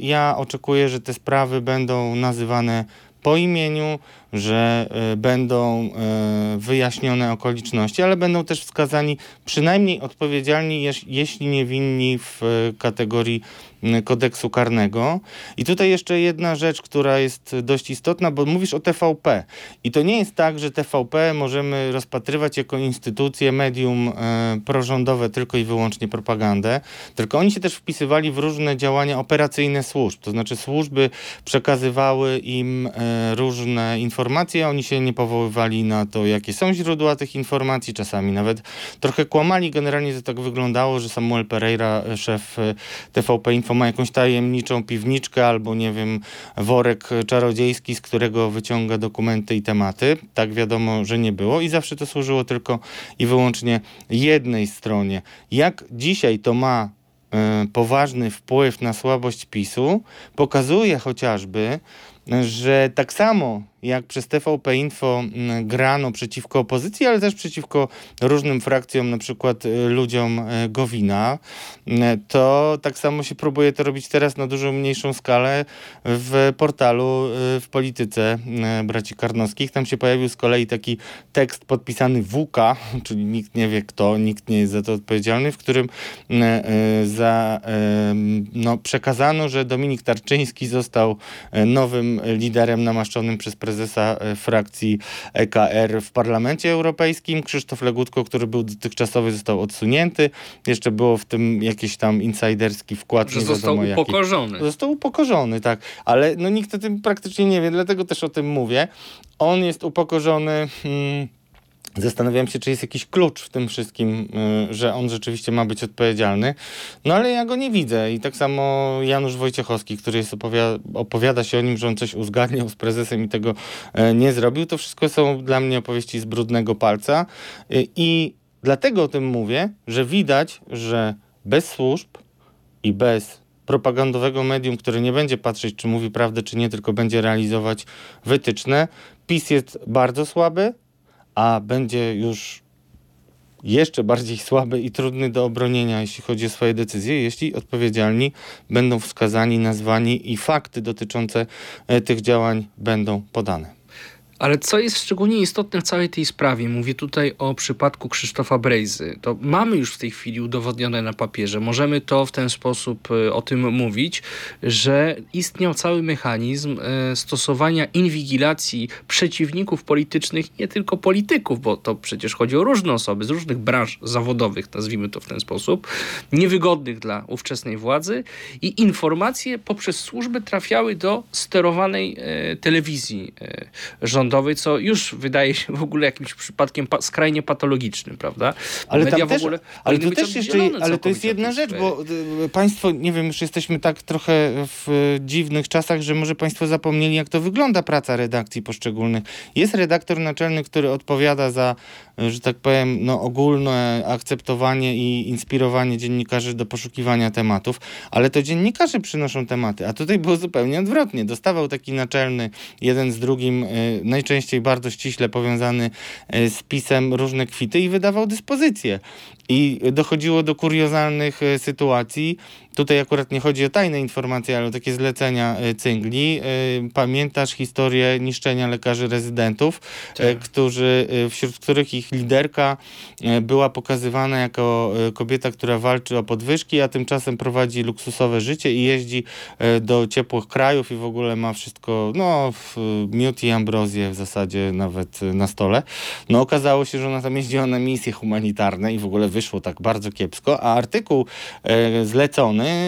ja oczekuję, że te sprawy będą nazywane po imieniu, że e, będą wyjaśnione okoliczności, ale będą też wskazani przynajmniej odpowiedzialni, jeśli nie winni w kategorii kodeksu karnego. I tutaj jeszcze jedna rzecz, która jest dość istotna, bo mówisz o TVP. I to nie jest tak, że TVP możemy rozpatrywać jako instytucję, medium e, prorządowe, tylko i wyłącznie propagandę, tylko oni się też wpisywali w różne działania operacyjne służb. To znaczy służby przekazywały im e, różne informacje, oni się nie powoływali na to, jakie są źródła tych informacji, czasami nawet trochę kłamali. Generalnie to tak wyglądało, że Samuel Pereira, szef e, TVP Info ma jakąś tajemniczą piwniczkę albo, nie wiem, worek czarodziejski, z którego wyciąga dokumenty i tematy. Tak wiadomo, że nie było i zawsze to służyło tylko i wyłącznie jednej stronie. Jak dzisiaj to ma y, poważny wpływ na słabość PiSu, pokazuje chociażby, że tak samo jak przez TVP Info mm, grano przeciwko opozycji, ale też przeciwko różnym frakcjom, na przykład y, ludziom y, Gowina, y, to tak samo się próbuje to robić teraz na dużo mniejszą skalę w portalu w polityce braci Karnowskich. Tam się pojawił z kolei taki tekst podpisany WK, [LAUGHS] czyli nikt nie wie kto, nikt nie jest za to odpowiedzialny, w którym za, no, przekazano, że Dominik Tarczyński został nowym liderem namaszczonym przez prezydenta prezesa e, frakcji EKR w Parlamencie Europejskim. Krzysztof Legutko, który był dotychczasowy, został odsunięty. Jeszcze było w tym jakiś tam insiderski wkład. Że został upokorzony. Jaki. Został upokorzony, tak. Ale no nikt o tym praktycznie nie wie, dlatego też o tym mówię. On jest upokorzony... Hmm, Zastanawiam się, czy jest jakiś klucz w tym wszystkim, y, że on rzeczywiście ma być odpowiedzialny. No ale ja go nie widzę. I tak samo Janusz Wojciechowski, który jest opowiada, opowiada się o nim, że on coś uzgadniał z prezesem i tego e, nie zrobił. To wszystko są dla mnie opowieści z brudnego palca. Y, I dlatego o tym mówię, że widać, że bez służb i bez propagandowego medium, które nie będzie patrzeć, czy mówi prawdę, czy nie, tylko będzie realizować wytyczne, PiS jest bardzo słaby, a będzie już jeszcze bardziej [LAUGHS] słaby i trudny do obronienia, jeśli chodzi o swoje decyzje, jeśli odpowiedzialni będą wskazani, nazwani i fakty dotyczące e, tych działań będą podane. Ale co jest szczególnie istotne w całej tej sprawie, mówię tutaj o przypadku Krzysztofa Brejzy, to mamy już w tej chwili udowodnione na papierze, możemy to w ten sposób e, o tym mówić, że istniał cały mechanizm e, stosowania inwigilacji przeciwników politycznych, nie tylko polityków, bo to przecież chodzi o różne osoby z różnych branż zawodowych, nazwijmy to w ten sposób, niewygodnych dla ówczesnej władzy i informacje poprzez służby trafiały do sterowanej e, telewizji rządowej rządowej, co już wydaje się w ogóle jakimś przypadkiem pa skrajnie patologicznym, prawda? Ale, też, ale to też jeszcze, ale to jest jedna rzecz, bo y, państwo, nie wiem, już jesteśmy tak trochę w dziwnych czasach, że może państwo zapomnieli, jak to wygląda praca redakcji poszczególnych. Jest redaktor naczelny, który odpowiada za, że tak powiem, no, ogólne akceptowanie i inspirowanie dziennikarzy do poszukiwania tematów, ale to dziennikarze przynoszą tematy, a tutaj było zupełnie odwrotnie. Dostawał taki naczelny, jeden z drugim, y, najczęściej bardzo ściśle powiązany e, z pisem różne kwity i wydawał dyspozycje. I dochodziło do kuriozalnych e, sytuacji. Tutaj akurat nie chodzi o tajne informacje, ale o takie zlecenia e, cyngli. Pamiętasz historię niszczenia lekarzy rezydentów, tak. którzy, wśród których ich liderka była pokazywana jako kobieta, która walczy o podwyżki, a tymczasem prowadzi luksusowe życie i jeździ do ciepłych krajów i w ogóle ma wszystko, no, miód i ambrozję w zasadzie nawet na stole. No okazało się, że ona tam jeździła na misje humanitarne i w ogóle wyszło tak bardzo kiepsko, a artykuł e,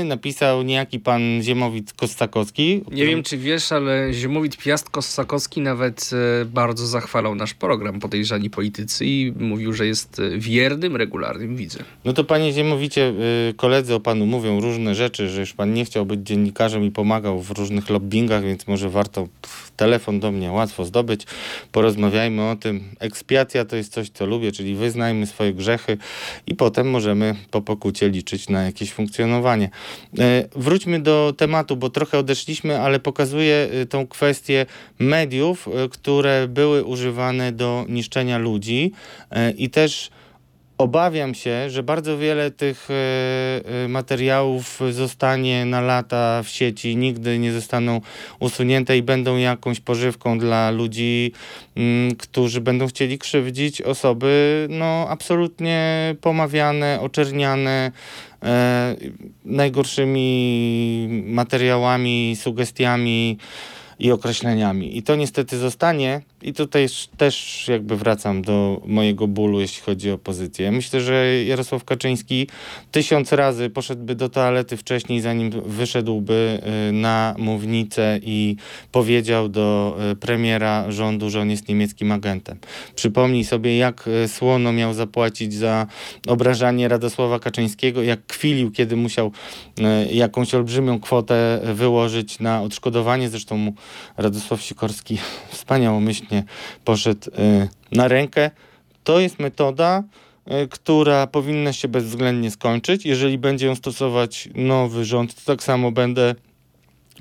napisał niejaki pan Ziemowit Kostakowski. Nie wiem, czy wiesz, ale Ziemowit Piast Kostakowski nawet e, bardzo zachwalał nasz program Podejrzani Politycy i mówił, że jest e, wiernym, regularnym widzem. No to panie Ziemowicie, e, koledzy o panu mówią różne rzeczy, że już pan nie chciał być dziennikarzem i pomagał w różnych lobbyingach, więc może warto telefon do mnie łatwo zdobyć. Porozmawiajmy o tym. Ekspiacja to jest coś, co lubię, czyli wyznajmy swoje grzechy i potem możemy po pokucie liczyć na jakieś funkcjonowanie. E, wróćmy do tematu, bo trochę odeszliśmy, ale pokazuje e, tą kwestię mediów, e, które były używane do niszczenia ludzi i też Obawiam się, że bardzo wiele tych e, e, materiałów zostanie na lata w sieci, nigdy nie zostaną usunięte i będą jakąś pożywką dla ludzi, mm, którzy będą chcieli krzywdzić osoby no, absolutnie pomawiane, oczerniane e, najgorszymi materiałami, sugestiami i określeniami. I to niestety zostanie i tutaj też jakby wracam do mojego bólu, jeśli chodzi o pozycję. Myślę, że Jarosław Kaczyński tysiąc razy poszedłby do toalety wcześniej, zanim wyszedłby y, na mównicę i powiedział do y, premiera rządu, że on jest niemieckim agentem. Przypomnij sobie, jak y, słono miał zapłacić za obrażanie Radosława Kaczyńskiego, jak kwilił, kiedy musiał jakąś olbrzymią kwotę wyłożyć na odszkodowanie. Zresztą mu Radosław Sikorski [LAUGHS] wspaniałomyślnie poszedł y, na rękę. To jest metoda, y, która powinna się bezwzględnie skończyć. Jeżeli będzie ją stosować nowy rząd, to tak samo będę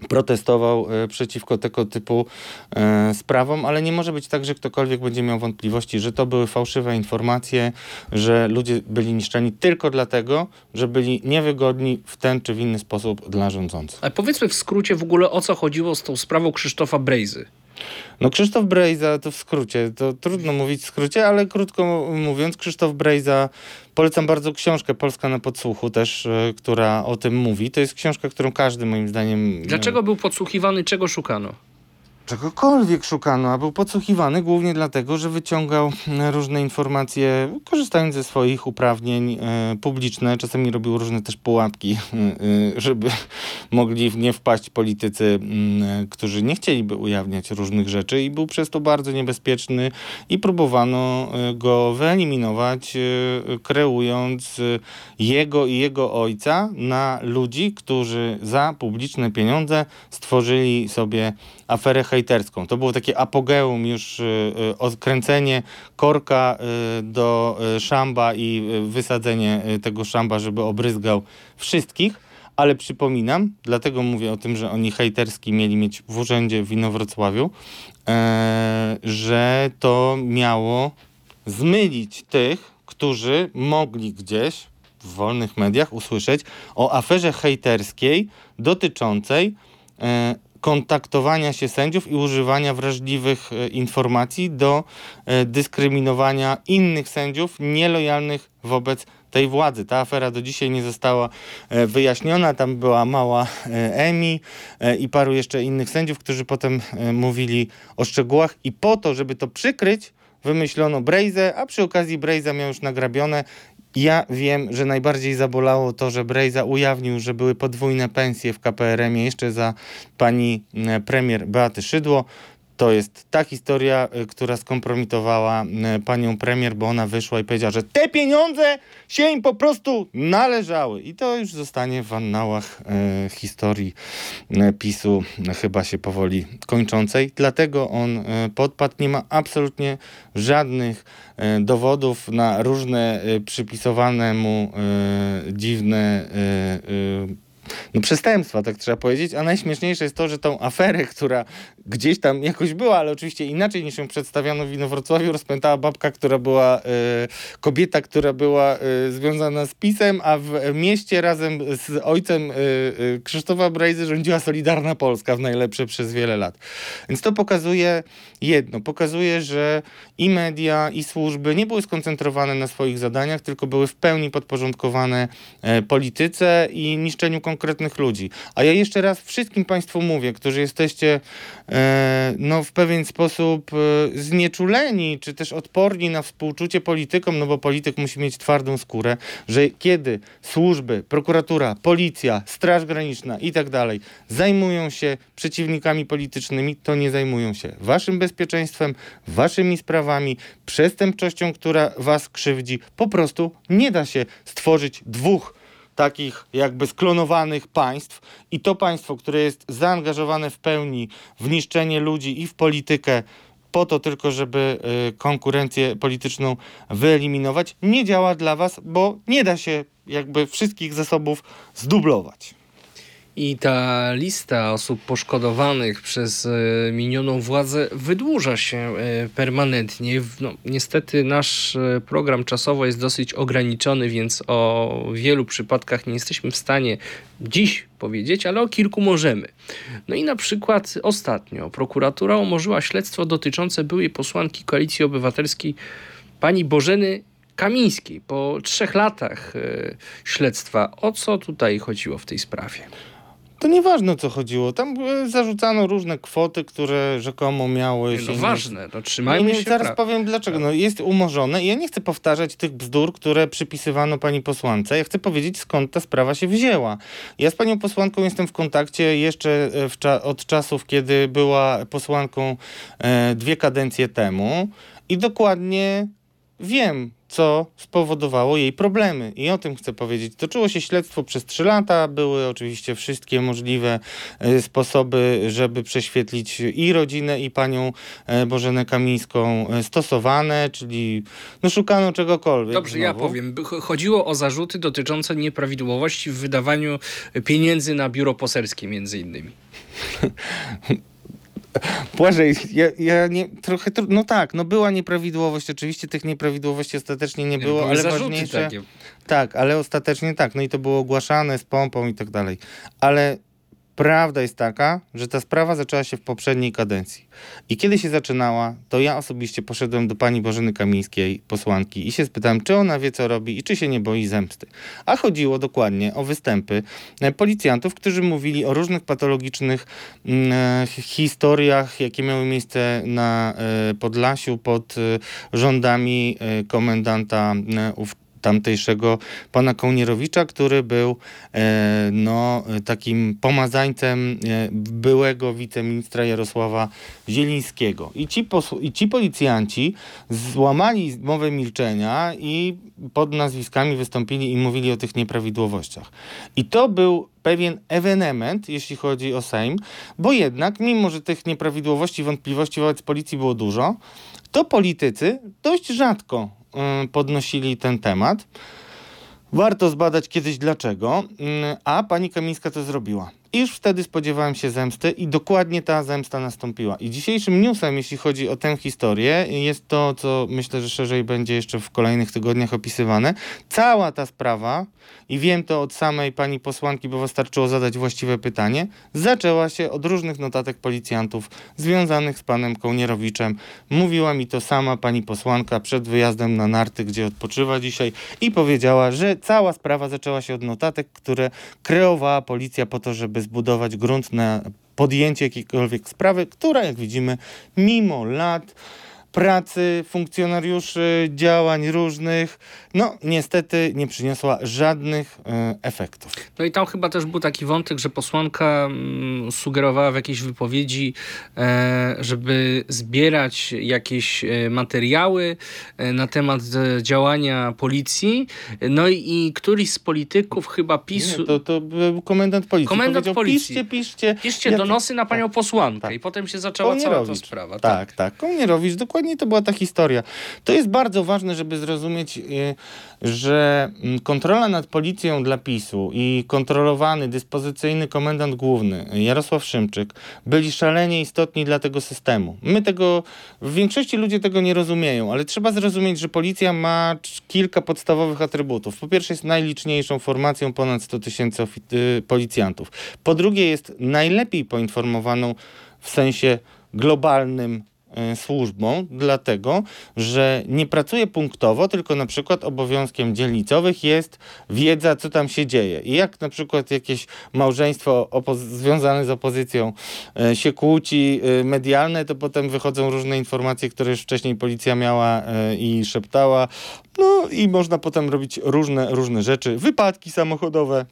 protestował e, przeciwko tego typu e, sprawom, ale nie może być tak, że ktokolwiek będzie miał wątpliwości, że to były fałszywe informacje, że ludzie byli niszczeni tylko dlatego, że byli niewygodni w ten czy w inny sposób dla rządzących. Ale powiedzmy w skrócie w ogóle o co chodziło z tą sprawą Krzysztofa Brejzy. No Krzysztof Brejza, to w skrócie, to trudno mówić w skrócie, ale krótko mówiąc, Krzysztof Brejza, polecam bardzo książkę Polska na podsłuchu też, e, która o tym mówi. To jest książka, którą każdy moim zdaniem... Dlaczego był podsłuchiwany, czego szukano? Czegokolwiek szukano, a był podsłuchiwany głównie dlatego, że wyciągał e, różne informacje, korzystając ze swoich uprawnień e, publiczne. Czasami robił różne też pułapki, [LAUGHS] e, żeby mogli w nie wpaść politycy, mm, którzy nie chcieliby ujawniać różnych rzeczy i był przez to bardzo niebezpieczny i próbowano go wyeliminować, kreując jego i jego ojca na ludzi, którzy za publiczne pieniądze stworzyli sobie aferę hejterską. To było takie apogeum już, y, y, odkręcenie korka y, do szamba i wysadzenie tego szamba, żeby obryzgał wszystkich. Ale przypominam, dlatego mówię o tym, że oni hejterski mieli mieć w urzędzie w Inowrocławiu, e, że to miało zmylić tych, którzy mogli gdzieś w wolnych mediach usłyszeć o aferze hejterskiej dotyczącej e, kontaktowania się sędziów i używania wrażliwych e, informacji do e, dyskryminowania innych sędziów nielojalnych wobec tej władzy. Ta afera do dzisiaj nie została e, wyjaśniona. Tam była mała Emi i paru jeszcze innych sędziów, którzy potem mówili o szczegółach i po to, żeby to przykryć, wymyślono Brejzę, a przy okazji Brejza miał już nagrabione. Ja wiem, że najbardziej zabolało to, że Brejza ujawnił, że były podwójne pensje w KPRM-ie jeszcze za pani e, premier Beaty Szydło. To jest ta historia, y, która skompromitowała y, panią premier, bo ona wyszła i powiedziała, że te pieniądze się im po prostu należały. I to już zostanie w annałach y, historii y, PiSu chyba się powoli kończącej. Dlatego on y, podpadł. Nie ma absolutnie żadnych dowodów na różne przypisowane mu dziwne no przestępstwa, tak trzeba powiedzieć, a najśmieszniejsze jest to, że tą aferę, która gdzieś tam jakoś była, ale oczywiście inaczej niż ją przedstawiano w Inowrocławiu, rozpętała babka, która była, e, kobieta, która była e, związana z PiSem, a w mieście razem z ojcem e, Krzysztofa Brejzy rządziła Solidarna Polska w najlepsze przez wiele lat. Więc to pokazuje jedno, pokazuje, że i media, i służby nie były skoncentrowane na swoich zadaniach, tylko były w pełni podporządkowane polityce i niszczeniu konkretnych ludzi. A ja jeszcze raz wszystkim Państwu mówię, którzy jesteście no, w pewien sposób e, znieczuleni, czy też odporni na współczucie politykom, no bo polityk musi mieć twardą skórę, że kiedy służby, prokuratura, policja, Straż Graniczna i tak dalej zajmują się przeciwnikami politycznymi, to nie zajmują się waszym bezpieczeństwem, waszymi sprawami, przestępczością, która was krzywdzi. Po prostu nie da się stworzyć dwóch takich jakby sklonowanych państw i to państwo, które jest zaangażowane w pełni w niszczenie ludzi i w politykę po to tylko, żeby y, konkurencję polityczną wyeliminować, nie działa dla was, bo nie da się jakby wszystkich zasobów zdublować. I ta lista osób poszkodowanych przez e, minioną władzę wydłuża się e, permanentnie. No, niestety nasz e, program czasowo jest dosyć ograniczony, więc o wielu przypadkach nie jesteśmy w stanie dziś powiedzieć, ale o kilku możemy. No i na przykład ostatnio prokuratura umorzyła śledztwo dotyczące byłej posłanki Koalicji Obywatelskiej pani Bożeny Kamińskiej po trzech latach śledztwa. O co tutaj chodziło w tej sprawie? To nieważne o co chodziło. Tam y, zarzucano różne kwoty, które rzekomo miały się. No ważne, no Nie, trzymajmy nie, się zaraz pra- powiem dlaczego. No, jest umorzone i ja nie chcę powtarzać tych bzdur, które przypisywano pani posłance. Ja chcę powiedzieć, skąd ta sprawa się wzięła. Ja z panią posłanką jestem w kontakcie jeszcze e, w cza- od czasów, kiedy była posłanką e, dwie kadencje temu i dokładnie wiem, co spowodowało jej problemy. I o tym chcę powiedzieć. Toczyło się śledztwo przez trzy lata. Były oczywiście wszystkie możliwe e, sposoby, żeby prześwietlić i rodzinę, i panią e, Bożenę Kamińską e, stosowane, czyli no szukano czegokolwiek. Dobrze, ja znowu. powiem. By- cho- Chodziło o zarzuty dotyczące nieprawidłowości w wydawaniu pieniędzy na biuro poselskie między innymi. [LAUGHS] [LAUGHS] Błażej, ja, ja nie, trochę, no tak, no była nieprawidłowość, oczywiście tych nieprawidłowości ostatecznie nie było, Były ale ważniejsze... takie. Tak, ale ostatecznie tak. No i to było ogłaszane z pompą i tak dalej. Ale prawda jest taka, że ta sprawa zaczęła się w poprzedniej kadencji. I kiedy się zaczynała, to ja osobiście poszedłem do pani Bożeny Kamińskiej, posłanki, i się spytałem, czy ona wie, co robi i czy się nie boi zemsty. A chodziło dokładnie o występy e, policjantów, którzy mówili o różnych patologicznych mm, e, hi- historiach, jakie miały miejsce na e, Podlasiu pod rządami komendanta e, ów tamtejszego pana Kołnierowicza, który był e, no, takim pomazańcem e, byłego wiceministra Jarosława Zielińskiego. I ci, I ci policjanci złamali mowę milczenia i pod nazwiskami wystąpili i mówili o tych nieprawidłowościach. I to był pewien ewenement, jeśli chodzi o Sejm, bo jednak, mimo że tych nieprawidłowości, wątpliwości wobec policji było dużo, to politycy dość rzadko podnosili ten temat. Warto zbadać kiedyś dlaczego, mm, a pani Kamińska to zrobiła. I już wtedy spodziewałem się zemsty i dokładnie ta zemsta nastąpiła. I dzisiejszym newsem, jeśli chodzi o tę historię, jest to, co myślę, że szerzej będzie jeszcze w kolejnych tygodniach opisywane. Cała ta sprawa, i wiem to od samej pani posłanki, bo wystarczyło zadać właściwe pytanie, zaczęła się od różnych notatek policjantów związanych z panem Kołnierowiczem. Mówiła mi to sama pani posłanka przed wyjazdem na narty, gdzie odpoczywa dzisiaj i powiedziała, że cała sprawa zaczęła się od notatek, które kreowała policja po to, żeby zbudować grunt na podjęcie jakiejkolwiek sprawy, która, jak widzimy, mimo lat pracy funkcjonariuszy, działań różnych, no niestety nie przyniosła żadnych e, efektów. No i tam chyba też był taki wątek, że posłanka mm, sugerowała w jakiejś wypowiedzi, e, żeby zbierać jakieś e, materiały e, na temat e, działania policji. No i, i któryś z polityków chyba PiSu... Nie, to, to był komendant policji. Komendant policji. Piszcie, piszcie. Piszcie Ja- donosy na panią posłankę tak. i potem się zaczęła cała ta sprawa. Tak, tak. Kołnierowicz, dokładnie to była ta historia. To jest bardzo ważne, żeby zrozumieć, y, że mm, kontrola nad policją dla PiSu i kontrolowany, dyspozycyjny komendant główny y, Jarosław Szymczyk byli szalenie istotni dla tego systemu. My tego, w większości ludzie tego nie rozumieją, ale trzeba zrozumieć, że policja ma kilka podstawowych atrybutów. Po pierwsze jest najliczniejszą formacją, ponad 100 tysięcy y, policjantów. Po drugie jest najlepiej poinformowaną w sensie globalnym służbą, dlatego że nie pracuje punktowo, tylko na przykład obowiązkiem dzielnicowych jest wiedza, co tam się dzieje. I jak na przykład jakieś małżeństwo związane z opozycją e, się kłóci e, medialne, to potem wychodzą różne informacje, które już wcześniej policja miała i szeptała. No i można potem robić różne, różne rzeczy. Wypadki samochodowe.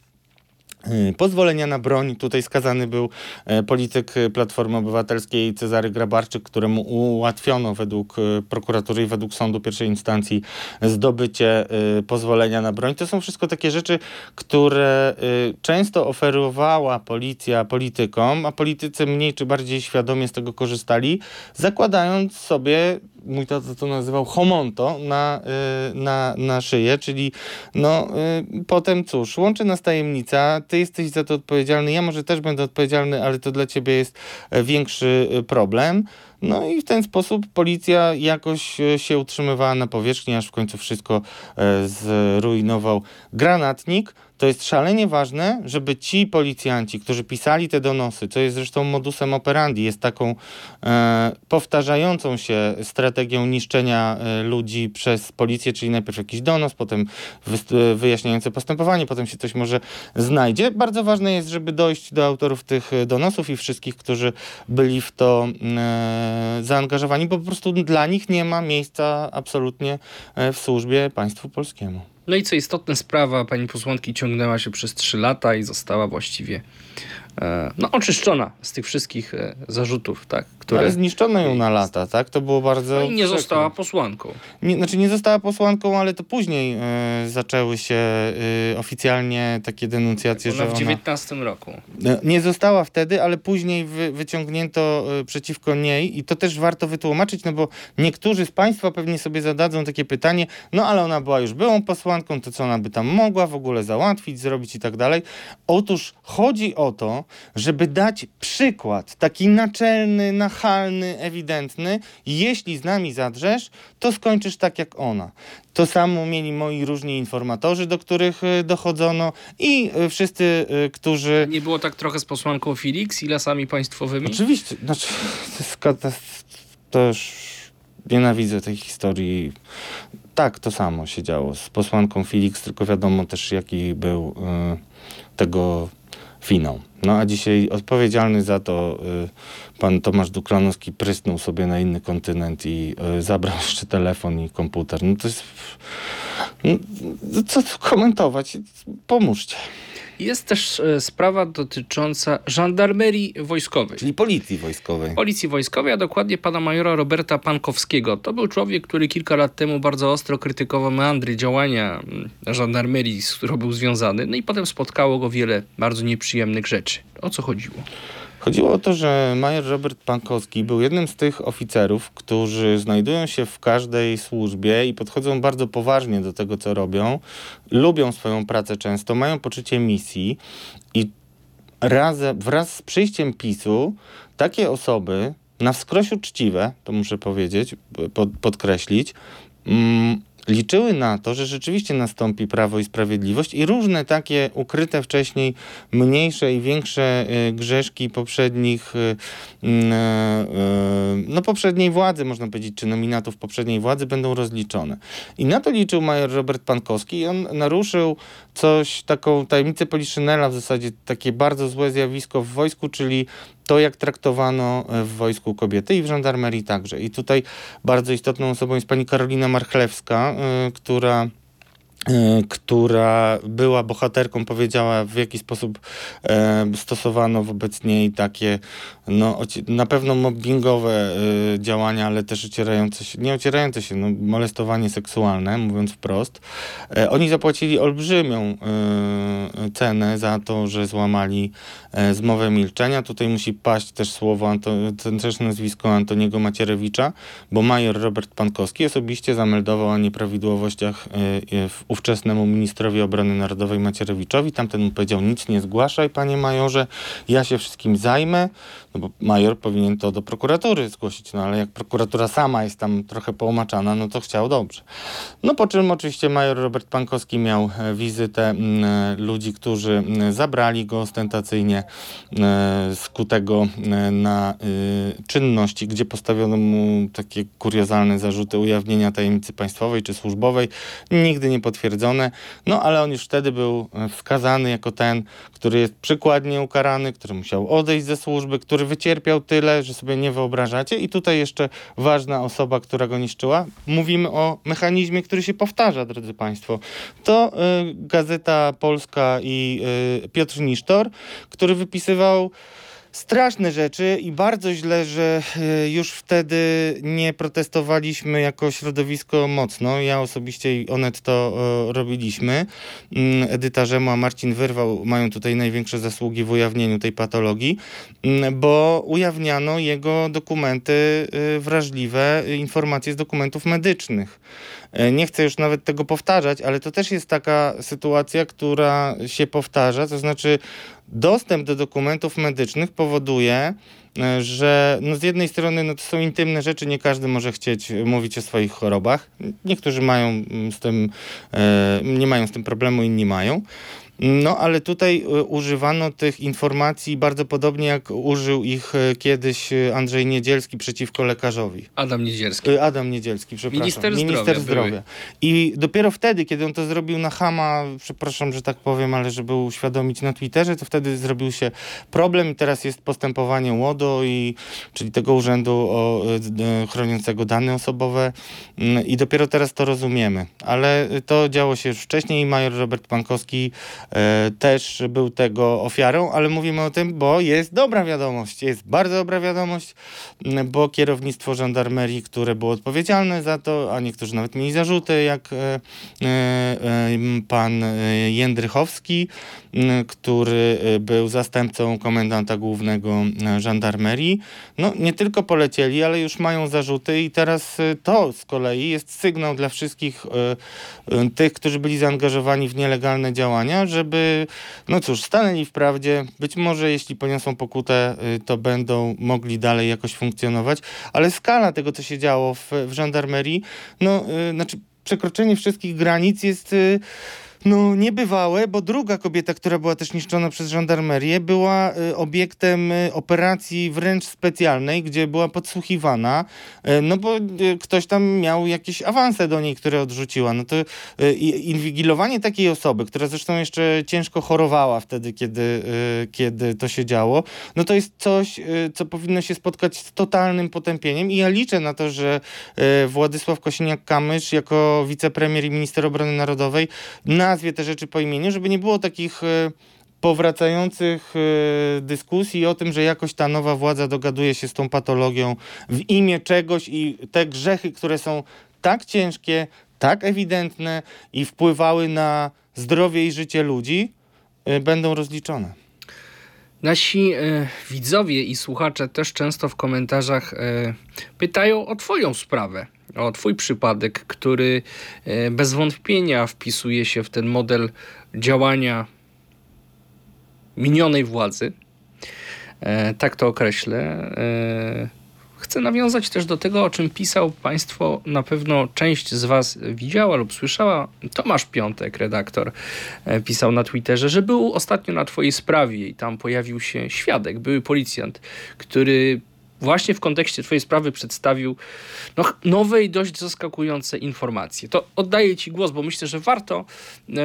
Y, Pozwolenia na broń. Tutaj skazany był e, polityk e, Platformy Obywatelskiej Cezary Grabarczyk, któremu ułatwiono według e, prokuratury i według sądu pierwszej instancji zdobycie pozwolenia na broń. To są wszystko takie rzeczy, które często oferowała policja politykom, a politycy mniej czy bardziej świadomie z tego korzystali, zakładając sobie, mój tata to nazywał homonto, na, na, na szyję, czyli no potem cóż, łączy nas tajemnica, ty jesteś za to odpowiedzialny, ja może też będę odpowiedzialny, ale to dla ciebie jest e, większy y, problem. No i w ten sposób policja jakoś e, się utrzymywała na powierzchni, aż w końcu wszystko e, zrujnował granatnik. To jest szalenie ważne, żeby ci policjanci, którzy pisali te donosy, co jest zresztą modusem operandi, jest taką e, powtarzającą się strategią niszczenia e, ludzi przez policję, czyli najpierw jakiś donos, potem wyst- e, wyjaśniające postępowanie, potem się coś może znajdzie. Bardzo ważne jest, żeby dojść do autorów tych e, donosów i wszystkich, którzy byli w to e, zaangażowani, bo po prostu dla nich nie ma miejsca absolutnie e, w służbie państwu polskiemu. No i co istotne, sprawa pani posłanki ciągnęła się przez trzy lata i została właściwie no, oczyszczona z tych wszystkich e, zarzutów, tak, które... Ale zniszczono ją na lata, tak? To było bardzo... No i nie została posłanką. Nie, znaczy nie została posłanką, ale to później e, zaczęły się e, oficjalnie takie denuncjacje, Ona że w ona... 19 roku. E, Nie została wtedy, ale później wy, wyciągnięto e, przeciwko niej i to też warto wytłumaczyć, no bo niektórzy z Państwa pewnie sobie zadadzą takie pytanie, no ale ona była już byłą posłanką, to co ona by tam mogła w ogóle załatwić, zrobić i tak dalej. Otóż chodzi o to, żeby dać przykład, taki naczelny, nachalny, ewidentny, jeśli z nami zadrzesz, to skończysz tak jak ona. To samo mieli moi różni informatorzy, do których e, dochodzono i e, wszyscy, e, którzy Nie było tak trochę z posłanką Felix i lasami państwowymi? Oczywiście, znaczy, to już nienawidzę tej historii. Tak, to samo się działo z posłanką Felix, tylko wiadomo też jaki był y, tego finał. No a dzisiaj odpowiedzialny za to y, pan Tomasz Duklanowski prysnął sobie na inny kontynent i y, zabrał [LAUGHS] jeszcze telefon i komputer. No to jest... No, co tu komentować? Pomóżcie. Jest też e, sprawa dotycząca żandarmerii wojskowej. Czyli policji wojskowej. Policji Wojskowej, a dokładnie pana majora Roberta Pankowskiego. To był człowiek, który kilka lat temu bardzo ostro krytykował meandry działania mm, żandarmerii, z którą był związany. No i potem spotkało go wiele bardzo nieprzyjemnych rzeczy. O co chodziło? Chodziło o to, że major Robert Pankowski był jednym z tych oficerów, którzy znajdują się w każdej służbie i podchodzą bardzo poważnie do tego, co robią. Lubią swoją pracę często, mają poczucie misji i razem, wraz z przyjściem PiSu takie osoby na wskroś uczciwe, to muszę powiedzieć, pod, podkreślić, mm, liczyły na to, że rzeczywiście nastąpi prawo i sprawiedliwość i różne takie ukryte wcześniej mniejsze i większe y, grzeszki poprzednich, y, y, no poprzedniej władzy, można powiedzieć, czy nominatów poprzedniej władzy będą rozliczone. I na to liczył major Robert Pankowski i on naruszył coś, taką tajemnicę Poliszynela, w zasadzie takie bardzo złe zjawisko w wojsku, czyli to, jak traktowano w wojsku kobiety i w żandarmerii także. I tutaj bardzo istotną osobą jest pani Karolina Marchlewska, y, która y, która była bohaterką, powiedziała w jaki sposób e, stosowano wobec niej takie no, na pewno mobbingowe y, działania, ale też ocierające się, nie ocierające się, no, molestowanie seksualne, mówiąc wprost. E, oni zapłacili olbrzymią y, cenę za to, że złamali e, zmowę milczenia. Tutaj musi paść też słowo, Anto, też nazwisko Antoniego Macierewicza, bo major Robert Pankowski osobiście zameldował o nieprawidłowościach e, w ówczesnemu ministrowi obrony narodowej Macierewiczowi. Tamten mu powiedział, nic nie zgłaszaj, panie majorze, ja się wszystkim zajmę. No bo major powinien to do prokuratury zgłosić, no ale jak prokuratura sama jest tam trochę połmaczana, no to chciał dobrze. No po czym oczywiście major Robert Pankowski miał e, wizytę e, ludzi, którzy zabrali go ostentacyjnie skutego e, na e, czynności, gdzie postawiono mu takie kuriozalne zarzuty ujawnienia tajemnicy państwowej czy służbowej, nigdy nie potwierdzone, no ale on już wtedy był wskazany jako ten, który jest przykładnie ukarany, który musiał odejść ze służby, który który wycierpiał tyle, że sobie nie wyobrażacie. I tutaj jeszcze ważna osoba, która go niszczyła. Mówimy o mechanizmie, który się powtarza, drodzy Państwo. To y, Gazeta Polska i y, Piotr Nisztor, który wypisywał straszne rzeczy i bardzo źle, że e, już wtedy nie protestowaliśmy jako środowisko mocno. Ja osobiście i Onet to e, robiliśmy. Mm, Edyta Rzemu, a Marcin Wyrwał mają tutaj największe zasługi w ujawnieniu tej patologii, mm, bo ujawniano jego dokumenty e, wrażliwe, informacje z dokumentów medycznych. Nie chcę już nawet tego powtarzać, ale to też jest taka sytuacja, która się powtarza, to znaczy dostęp do dokumentów medycznych powoduje, e, że no z jednej strony no to są intymne rzeczy, nie każdy może chcieć mówić o swoich chorobach. Niektórzy mają mm, z tym, e, nie mają z tym problemu, inni mają. No, ale tutaj e, używano tych informacji bardzo podobnie jak użył ich e, kiedyś e, Andrzej Niedzielski przeciwko lekarzowi. Adam Niedzielski. Adam Niedzielski, przepraszam. Minister, Minister zdrowia. zdrowia. I dopiero wtedy, kiedy on to zrobił na Hama, przepraszam, że tak powiem, ale żeby uświadomić na Twitterze, to wtedy zrobił się problem i teraz jest postępowanie łodo i, czyli tego urzędu o, chroniącego dane osobowe mm, i dopiero teraz to rozumiemy. Ale to działo się już wcześniej i major Robert Pankowski też był tego ofiarą, ale mówimy o tym, bo jest dobra wiadomość, jest bardzo dobra wiadomość, bo kierownictwo żandarmerii, które było odpowiedzialne za to, a niektórzy nawet mieli zarzuty, jak e, e, pan Jędrychowski, który był zastępcą komendanta głównego żandarmerii, no nie tylko polecieli, ale już mają zarzuty i teraz to z kolei jest sygnał dla wszystkich tych, którzy byli zaangażowani w nielegalne działania, żeby, no cóż, stanęli w prawdzie. Być może jeśli poniosą pokutę, y, to będą mogli dalej jakoś funkcjonować, ale skala tego, co się działo w, w żandarmerii, no, yy, znaczy przekroczenie wszystkich granic jest... No niebywałe, bo druga kobieta, która była też niszczona przez żandarmerię, była y, obiektem y, operacji wręcz specjalnej, gdzie była podsłuchiwana, y, no bo ktoś tam miał jakieś awanse do niej, które odrzuciła. No to inwigilowanie takiej osoby, która zresztą jeszcze ciężko chorowała wtedy, kiedy, kiedy to się działo, no to jest coś, co powinno się spotkać z totalnym potępieniem i ja liczę na to, że Władysław Kosiniak-Kamysz jako wicepremier i minister obrony narodowej na nazwie te rzeczy po imieniu, żeby nie było takich e, powracających e, dyskusji o tym, że jakoś ta nowa władza dogaduje się z tą patologią w imię czegoś i te grzechy, które są tak ciężkie, tak ewidentne i wpływały na zdrowie i życie ludzi, e, będą rozliczone. Nasi e, widzowie i słuchacze też często w komentarzach e, pytają o Twoją sprawę o Twój przypadek, który e, bez wątpienia wpisuje się w ten model działania minionej władzy. E, tak to określę. E, chcę nawiązać też do tego, o czym pisał Państwo, na pewno część z Was widziała lub słyszała. Tomasz Piątek, redaktor, pisał na Twitterze, że był ostatnio na Twojej sprawie i tam pojawił się świadek, były policjant, który właśnie w kontekście Twojej sprawy przedstawił no, nowe i dość zaskakujące informacje. To oddaję Ci głos, bo myślę, że warto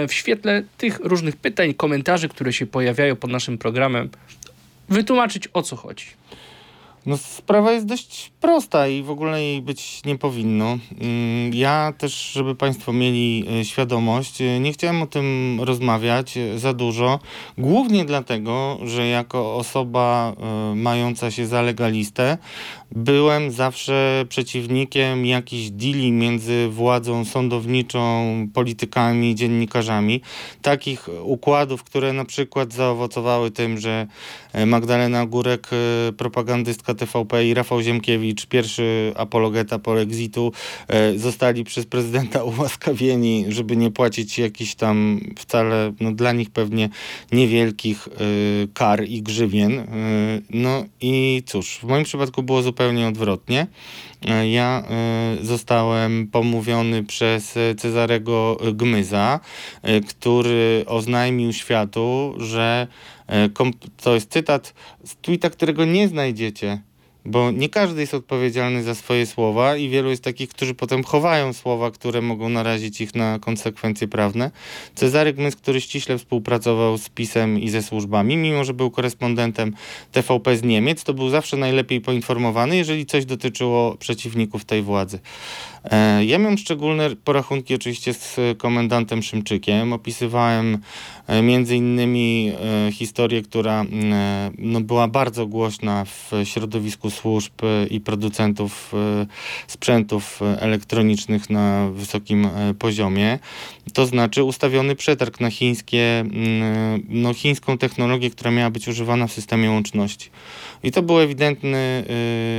w świetle tych różnych pytań, komentarzy, które się pojawiają pod naszym programem, wytłumaczyć o co chodzi. No, sprawa jest dość prosta i w ogóle jej być nie powinno. Mm, ja też, żeby Państwo mieli e, świadomość, e, nie chciałem o tym rozmawiać e, za dużo, głównie dlatego, że jako osoba mająca się za legalistę, byłem zawsze przeciwnikiem jakichś deali między władzą sądowniczą, politykami, dziennikarzami. Takich układów, które na przykład zaowocowały tym, że Magdalena Górek, propagandystka TVP i Rafał Ziemkiewicz, pierwszy apologeta polexitu, e, zostali przez prezydenta [LAUGHS] ułaskawieni, żeby nie płacić jakichś tam wcale, no dla nich pewnie niewielkich e, kar i grzywien. E, no i cóż, w moim przypadku było zupełnie odwrotnie. Ja zostałem pomówiony przez Cezarego Gmyza, który oznajmił światu, że to jest cytat z tweeta, którego nie znajdziecie bo nie każdy jest odpowiedzialny za swoje słowa i wielu jest takich, którzy potem chowają słowa, które mogą narazić ich na konsekwencje prawne. Cezary Gmys, który ściśle współpracował z PiSem i ze służbami, mimo że był korespondentem TVP z Niemiec, to był zawsze najlepiej poinformowany, jeżeli coś dotyczyło przeciwników tej władzy. E, ja miałem szczególne porachunki oczywiście z komendantem Szymczykiem. Opisywałem e, między innymi e, historię, która no, była bardzo głośna w środowisku służb i producentów sprzętów elektronicznych na wysokim poziomie. To znaczy ustawiony przetarg na chińskie, no, chińską technologię, która miała być używana w systemie łączności. I to był ewidentny,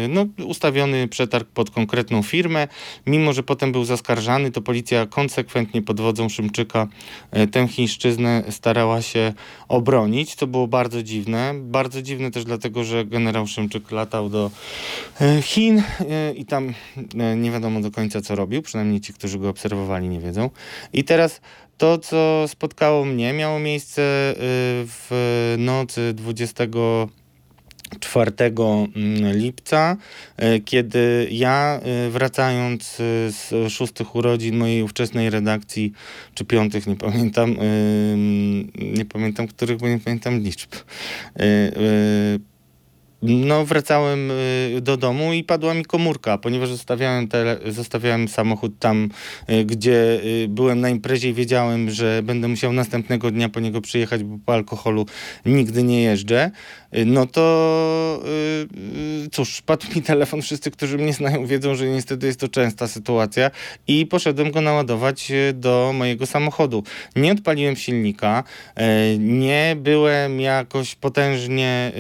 no, ustawiony przetarg pod konkretną firmę. Mimo, że potem był zaskarżany, to policja konsekwentnie pod wodzą Szymczyka e, tę chińszczyznę starała się obronić. To było bardzo dziwne. Bardzo dziwne też dlatego, że generał Szymczyk latał do e, Chin e, i tam nie wiadomo do końca co robił, przynajmniej ci, którzy go obserwowali nie wiedzą. I teraz to, co spotkało mnie, miało miejsce w nocy 20 4 mm, lipca, e, kiedy ja e, wracając e, z szóstych urodzin mojej ówczesnej redakcji, czy piątych, nie pamiętam, nie pamiętam których, bo nie pamiętam liczb, no, wracałem y, do domu i padła mi komórka, ponieważ zostawiałem, tele, zostawiałem samochód tam, y, gdzie y, byłem na imprezie i wiedziałem, że będę musiał następnego dnia po niego przyjechać, bo po alkoholu nigdy nie jeżdżę. No to cóż, padł mi telefon. Wszyscy, którzy mnie znają, wiedzą, że niestety jest to częsta sytuacja i poszedłem go naładować do mojego samochodu. Nie odpaliłem silnika, nie byłem jakoś potężnie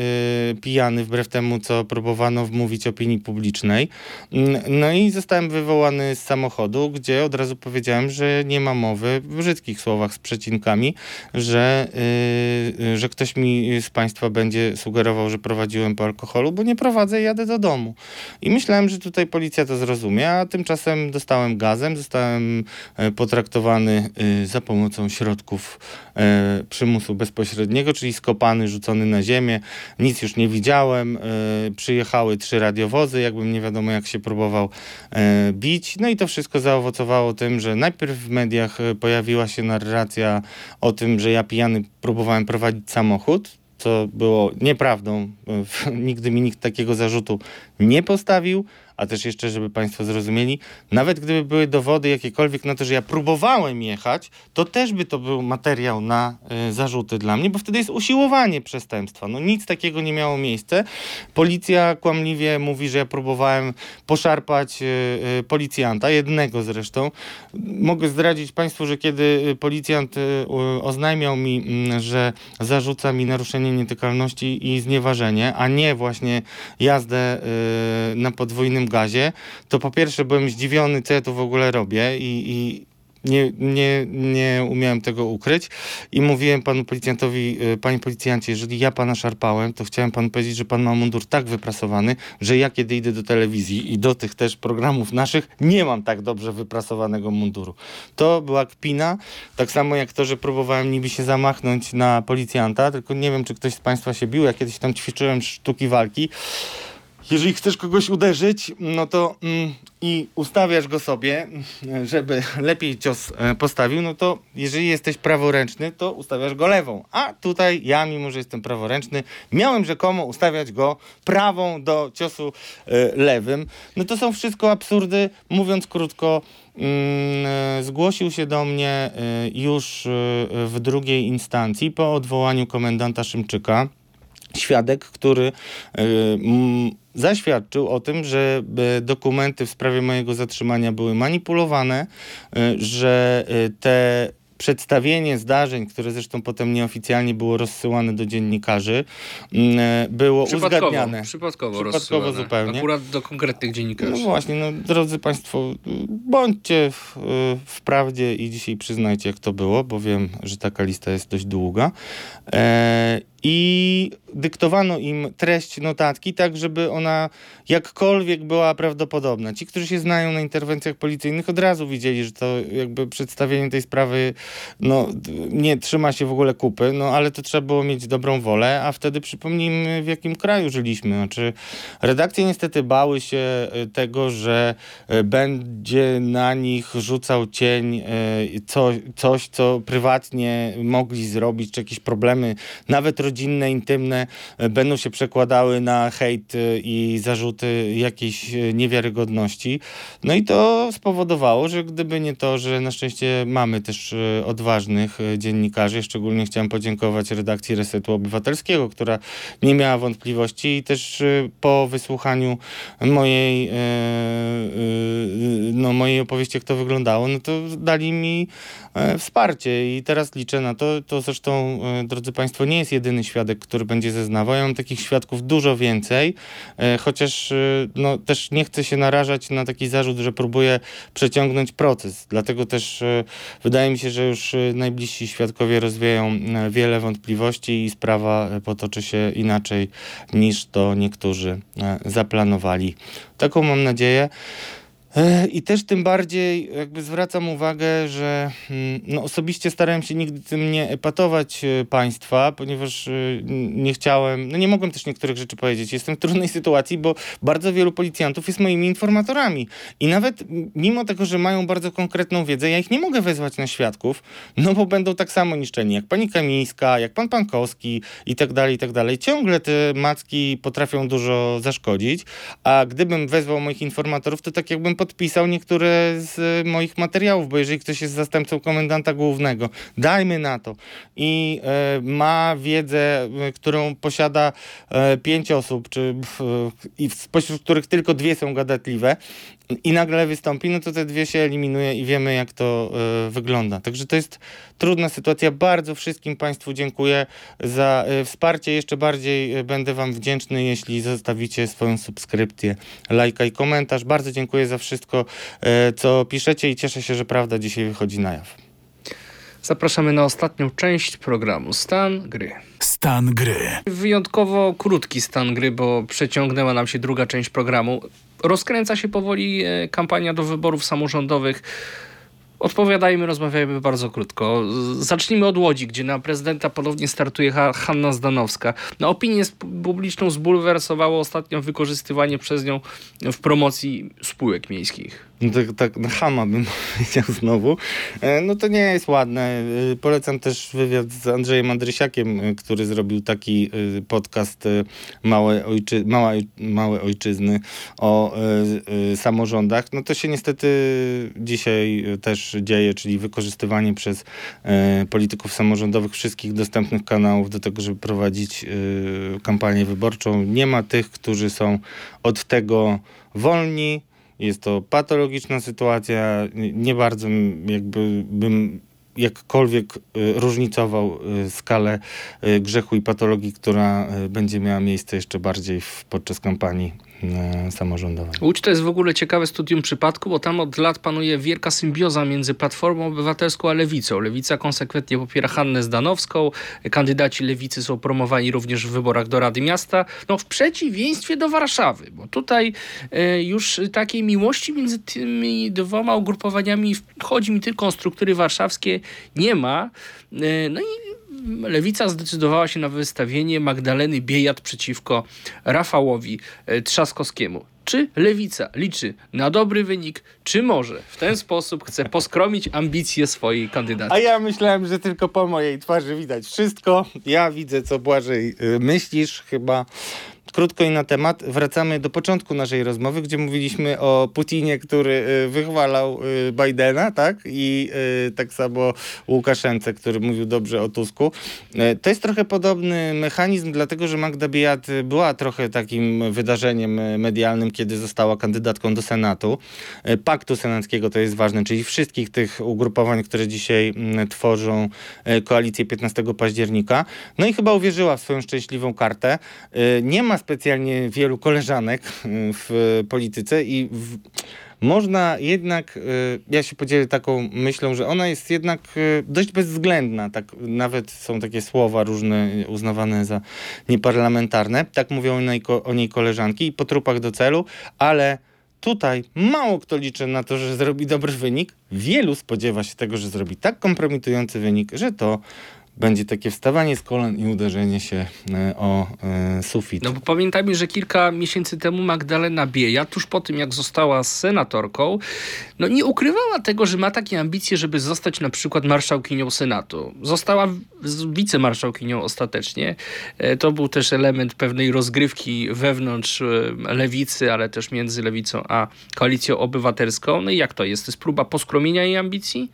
pijany wbrew temu, co próbowano wmówić opinii publicznej. Mm, no i zostałem wywołany z samochodu, gdzie od razu powiedziałem, że nie ma mowy w brzydkich słowach z przecinkami, że, że ktoś mi z Państwa będzie sugerował, że prowadziłem po alkoholu, bo nie prowadzę i jadę do domu. I myślałem, że tutaj policja to zrozumie, a tymczasem dostałem gazem, zostałem e, potraktowany yy, za pomocą środków yy, przymusu bezpośredniego, czyli skopany, rzucony na ziemię. Nic już nie widziałem przyjechały trzy radiowozy, jakbym nie wiadomo jak się próbował bić. No i to wszystko zaowocowało tym, że najpierw w mediach e, pojawiła się narracja o tym, że ja pijany próbowałem prowadzić samochód, co było nieprawdą. [LAUGHS] Nigdy mi nikt takiego zarzutu nie postawił a też jeszcze, żeby Państwo zrozumieli, nawet gdyby były dowody jakiekolwiek na to, że ja próbowałem jechać, to też by to był materiał na y, zarzuty dla mnie, bo wtedy jest usiłowanie przestępstwa. No nic takiego nie miało miejsca. Policja kłamliwie mówi, że ja próbowałem poszarpać y, y, policjanta, jednego zresztą. Mogę zdradzić Państwu, że kiedy policjant oznajmiał mi, mm, że zarzuca mi naruszenie nietykalności i znieważenie, a nie właśnie jazdę na podwójnym gazie, to po pierwsze byłem zdziwiony, co ja tu w ogóle robię i, i nie, nie, nie umiałem tego ukryć. I mówiłem panu policjantowi, y, panie policjancie, jeżeli ja pana szarpałem, to chciałem panu powiedzieć, że pan ma mundur tak wyprasowany, że ja kiedy idę do telewizji i do tych też programów naszych, nie mam tak dobrze wyprasowanego munduru. To była kpina, tak samo jak to, że próbowałem niby się zamachnąć na policjanta, tylko nie wiem, czy ktoś z państwa się bił, ja kiedyś tam ćwiczyłem sztuki walki, jeżeli chcesz kogoś uderzyć, no to mm, i ustawiasz go sobie, żeby lepiej cios e, postawił, no to jeżeli jesteś praworęczny, to ustawiasz go lewą. A tutaj ja, mimo że jestem praworęczny, miałem rzekomo ustawiać go prawą do ciosu e, lewym. No to są wszystko absurdy. Mówiąc krótko, mm, e, zgłosił się do mnie e, już e, w drugiej instancji po odwołaniu komendanta Szymczyka świadek, który y, zaświadczył o tym, że y, dokumenty w sprawie mojego zatrzymania były manipulowane, y, że te przedstawienie zdarzeń, które zresztą potem nieoficjalnie było rozsyłane do dziennikarzy, było Przypadkowo, uzgadniane. przypadkowo, Przypadkowo rozsyłane. zupełnie. Akurat do konkretnych dziennikarzy. No właśnie, no drodzy Państwo, bądźcie w, w prawdzie i dzisiaj przyznajcie, jak to było, bo wiem, że taka lista jest dość długa. E, I dyktowano im treść notatki tak, żeby ona jakkolwiek była prawdopodobna. Ci, którzy się znają na interwencjach policyjnych, od razu widzieli, że to jakby przedstawienie tej sprawy no, nie trzyma się w ogóle kupy, no ale to trzeba było mieć dobrą wolę, a wtedy przypomnijmy, w jakim kraju żyliśmy. Znaczy, redakcje niestety bały się e, tego, że e, będzie na nich rzucał cień e, co, coś, co prywatnie mogli zrobić, czy jakieś problemy, nawet rodzinne, intymne, e, będą się przekładały na hejt e, i zarzuty jakiejś e, niewiarygodności. No i to spowodowało, że gdyby nie to, że na szczęście mamy też odważnych dziennikarzy, szczególnie chciałem podziękować redakcji Resetu Obywatelskiego, która nie miała wątpliwości i też po wysłuchaniu mojej, no, mojej opowieści, jak to wyglądało, no to dali mi wsparcie i teraz liczę na to. To zresztą, e, drodzy Państwo, nie jest jedyny świadek, który będzie zeznawał. Ja mam takich świadków dużo więcej, e, chociaż e, no, też nie chcę się narażać na taki zarzut, że próbuję przeciągnąć proces. Dlatego też e, wydaje mi się, że już e, najbliżsi świadkowie rozwieją e, wiele wątpliwości i sprawa e, potoczy się inaczej niż to niektórzy e, zaplanowali. Taką mam nadzieję. I też tym bardziej jakby zwracam uwagę, że mm, no, osobiście starałem się nigdy tym nie epatować e, państwa, ponieważ e, nie chciałem, no nie mogłem też niektórych rzeczy powiedzieć. Jestem w trudnej sytuacji, bo bardzo wielu policjantów jest moimi informatorami. I nawet mimo tego, że mają bardzo konkretną wiedzę, ja ich nie mogę wezwać na świadków, no bo będą tak samo niszczeni jak pani Kamińska, jak pan Pankowski i tak dalej, i tak dalej. Ciągle te macki potrafią dużo zaszkodzić, a gdybym wezwał moich informatorów, to tak jakbym podpisał niektóre z moich materiałów, bo jeżeli ktoś jest zastępcą komendanta głównego, dajmy na to. I e, ma wiedzę, e, którą posiada e, pięć osób, czy i spośród których tylko dwie są gadatliwe i nagle wystąpi, no to te dwie się eliminuje i wiemy, jak to e, wygląda. Także to jest trudna sytuacja. Bardzo wszystkim Państwu dziękuję za e, wsparcie. Jeszcze bardziej e, będę Wam wdzięczny, jeśli zostawicie swoją subskrypcję, lajka i komentarz. Bardzo dziękuję za wszystko, co piszecie i cieszę się, że prawda dzisiaj wychodzi na jaw. Zapraszamy na ostatnią część programu Stan Gry. Stan gry. Wyjątkowo krótki stan gry, bo przeciągnęła nam się druga część programu. Rozkręca się powoli e, kampania do wyborów samorządowych. Odpowiadajmy, rozmawiajmy bardzo krótko. Zacznijmy od Łodzi, gdzie na prezydenta ponownie startuje Ha- Hanna Zdanowska. Na opinię sp- publiczną zbulwersowało ostatnio wykorzystywanie przez nią w promocji spółek miejskich. No tak, tak chama bym [LAUGHS] powiedział znowu. E, No to nie jest ładne. E, Polecam też wywiad z Andrzejem Andrysiakiem, e, który zrobił taki podcast Małe, ojczy, Mała, Małe Ojczyzny o samorządach. No to się niestety dzisiaj też dzieje, czyli wykorzystywanie przez polityków samorządowych wszystkich dostępnych kanałów do tego, żeby prowadzić kampanię wyborczą. Nie ma tych, którzy są od tego wolni. Jest to patologiczna sytuacja. Nie- bardzo jakby bym jakkolwiek y, różnicował y, skalę y, grzechu i patologii, która będzie miała miejsce jeszcze bardziej podczas kampanii samorządowej. Łódź to jest w ogóle ciekawe studium przypadku, bo tam od lat panuje wielka symbioza między Platformą Obywatelską a Lewicą. Lewica konsekwentnie popiera Hannę Zdanowską, kandydaci Lewicy są promowani również w wyborach do Rady Miasta, no w przeciwieństwie do Warszawy, bo tutaj e, już takiej miłości między tymi dwoma ugrupowaniami, chodzi mi tylko o struktury warszawskie, nie ma. E, no i Lewica zdecydowała się na wystawienie Magdaleny Biejat przeciwko Rafałowi e, Trzaskowskiemu. Czy Lewica liczy na dobry wynik, czy może w ten sposób chce poskromić ambicje swojej kandydatki? A ja myślałem, że tylko po mojej twarzy widać wszystko. Ja widzę, co Błażej y, myślisz. Chyba Krótko i na temat. Wracamy do początku naszej rozmowy, gdzie mówiliśmy o Putinie, który y, wychwalał y, Bidena, tak? I y, tak samo Łukaszence, który mówił dobrze o Tusku. To jest trochę podobny mechanizm, dlatego że Magda Biejat była trochę takim wydarzeniem medialnym, kiedy została kandydatką do Senatu. Paktu Senackiego to jest ważne, czyli wszystkich tych ugrupowań, które dzisiaj mm, tworzą koalicję 15 października. No i chyba uwierzyła w swoją szczęśliwą kartę. Nie ma specjalnie wielu koleżanek y, w polityce i w, można jednak, y, ja się podzielę taką myślą, że ona jest jednak y, dość bezwzględna. Tak, nawet są takie słowa różne uznawane za nieparlamentarne. Tak mówią o niej koleżanki i po trupach do celu, ale tutaj mało kto liczy na to, że zrobi dobry wynik. Wielu spodziewa się tego, że zrobi tak kompromitujący wynik, że to będzie takie wstawanie z kolan i uderzenie się e, o e, sufit. No bo pamiętajmy, że kilka miesięcy temu Magdalena Bieja, tuż po tym jak została senatorką, no nie ukrywała tego, że ma takie ambicje, żeby zostać na przykład marszałkinią Senatu. Została wicemarszałkinią ostatecznie. E, to był też element pewnej rozgrywki wewnątrz lewicy, ale też między lewicą a koalicją obywatelską. No i jak to jest? To jest próba poskromienia jej ambicji?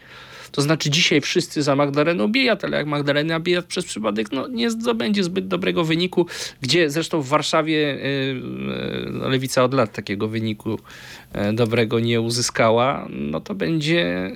To znaczy dzisiaj wszyscy za Magdaleną Biejat, ale jak Magdalena Biejat przez przypadek no, nie zdobędzie zbyt dobrego wyniku, gdzie zresztą w Warszawie yy, Lewica od lat takiego wyniku yy, dobrego nie uzyskała, no to będzie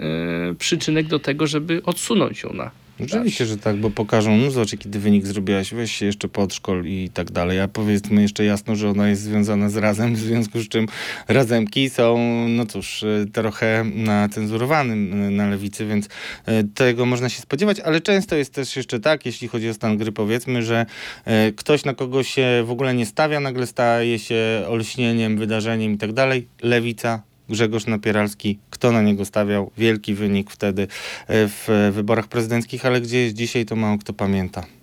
yy, przyczynek do tego, żeby odsunąć ją na Oczywiście, że tak, bo pokażą, no zobacz, jaki ty wynik zrobiłaś, weź się jeszcze podszkol i tak dalej. A powiedzmy jeszcze jasno, że ona jest związana z razem, [LAUGHS] w związku z czym razemki są, no cóż, e, trochę na cenzurowanym e, na lewicy, więc e, tego można się spodziewać, ale często jest też jeszcze tak, jeśli chodzi o stan gry, powiedzmy, że ktoś na kogo się w ogóle nie stawia, nagle staje się olśnieniem, wydarzeniem i tak dalej. Lewica Grzegorz Napieralski, kto na niego stawiał, wielki wynik wtedy e, w wyborach prezydenckich, ale gdzie jest dzisiaj, to mało kto pamięta.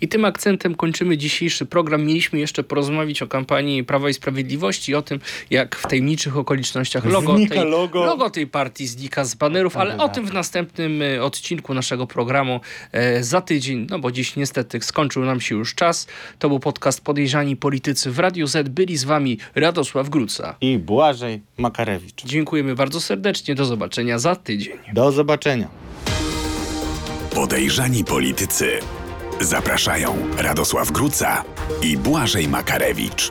I tym akcentem kończymy dzisiejszy program. Mieliśmy jeszcze porozmawiać o kampanii Prawa i Sprawiedliwości, o tym, jak w tajemniczych okolicznościach logo, tej, logo. logo tej partii znika z banerów, ale o tym w następnym e, odcinku naszego programu e, za tydzień, no bo dziś niestety skończył nam się już czas. To był podcast Podejrzani Politycy w Radiu Z. Byli z wami Radosław Gruca i Błażej Makarewicz. Dziękujemy bardzo serdecznie. Do zobaczenia za tydzień. Do zobaczenia. Podejrzani Politycy Zapraszają Radosław Gruca i Błażej Makarewicz.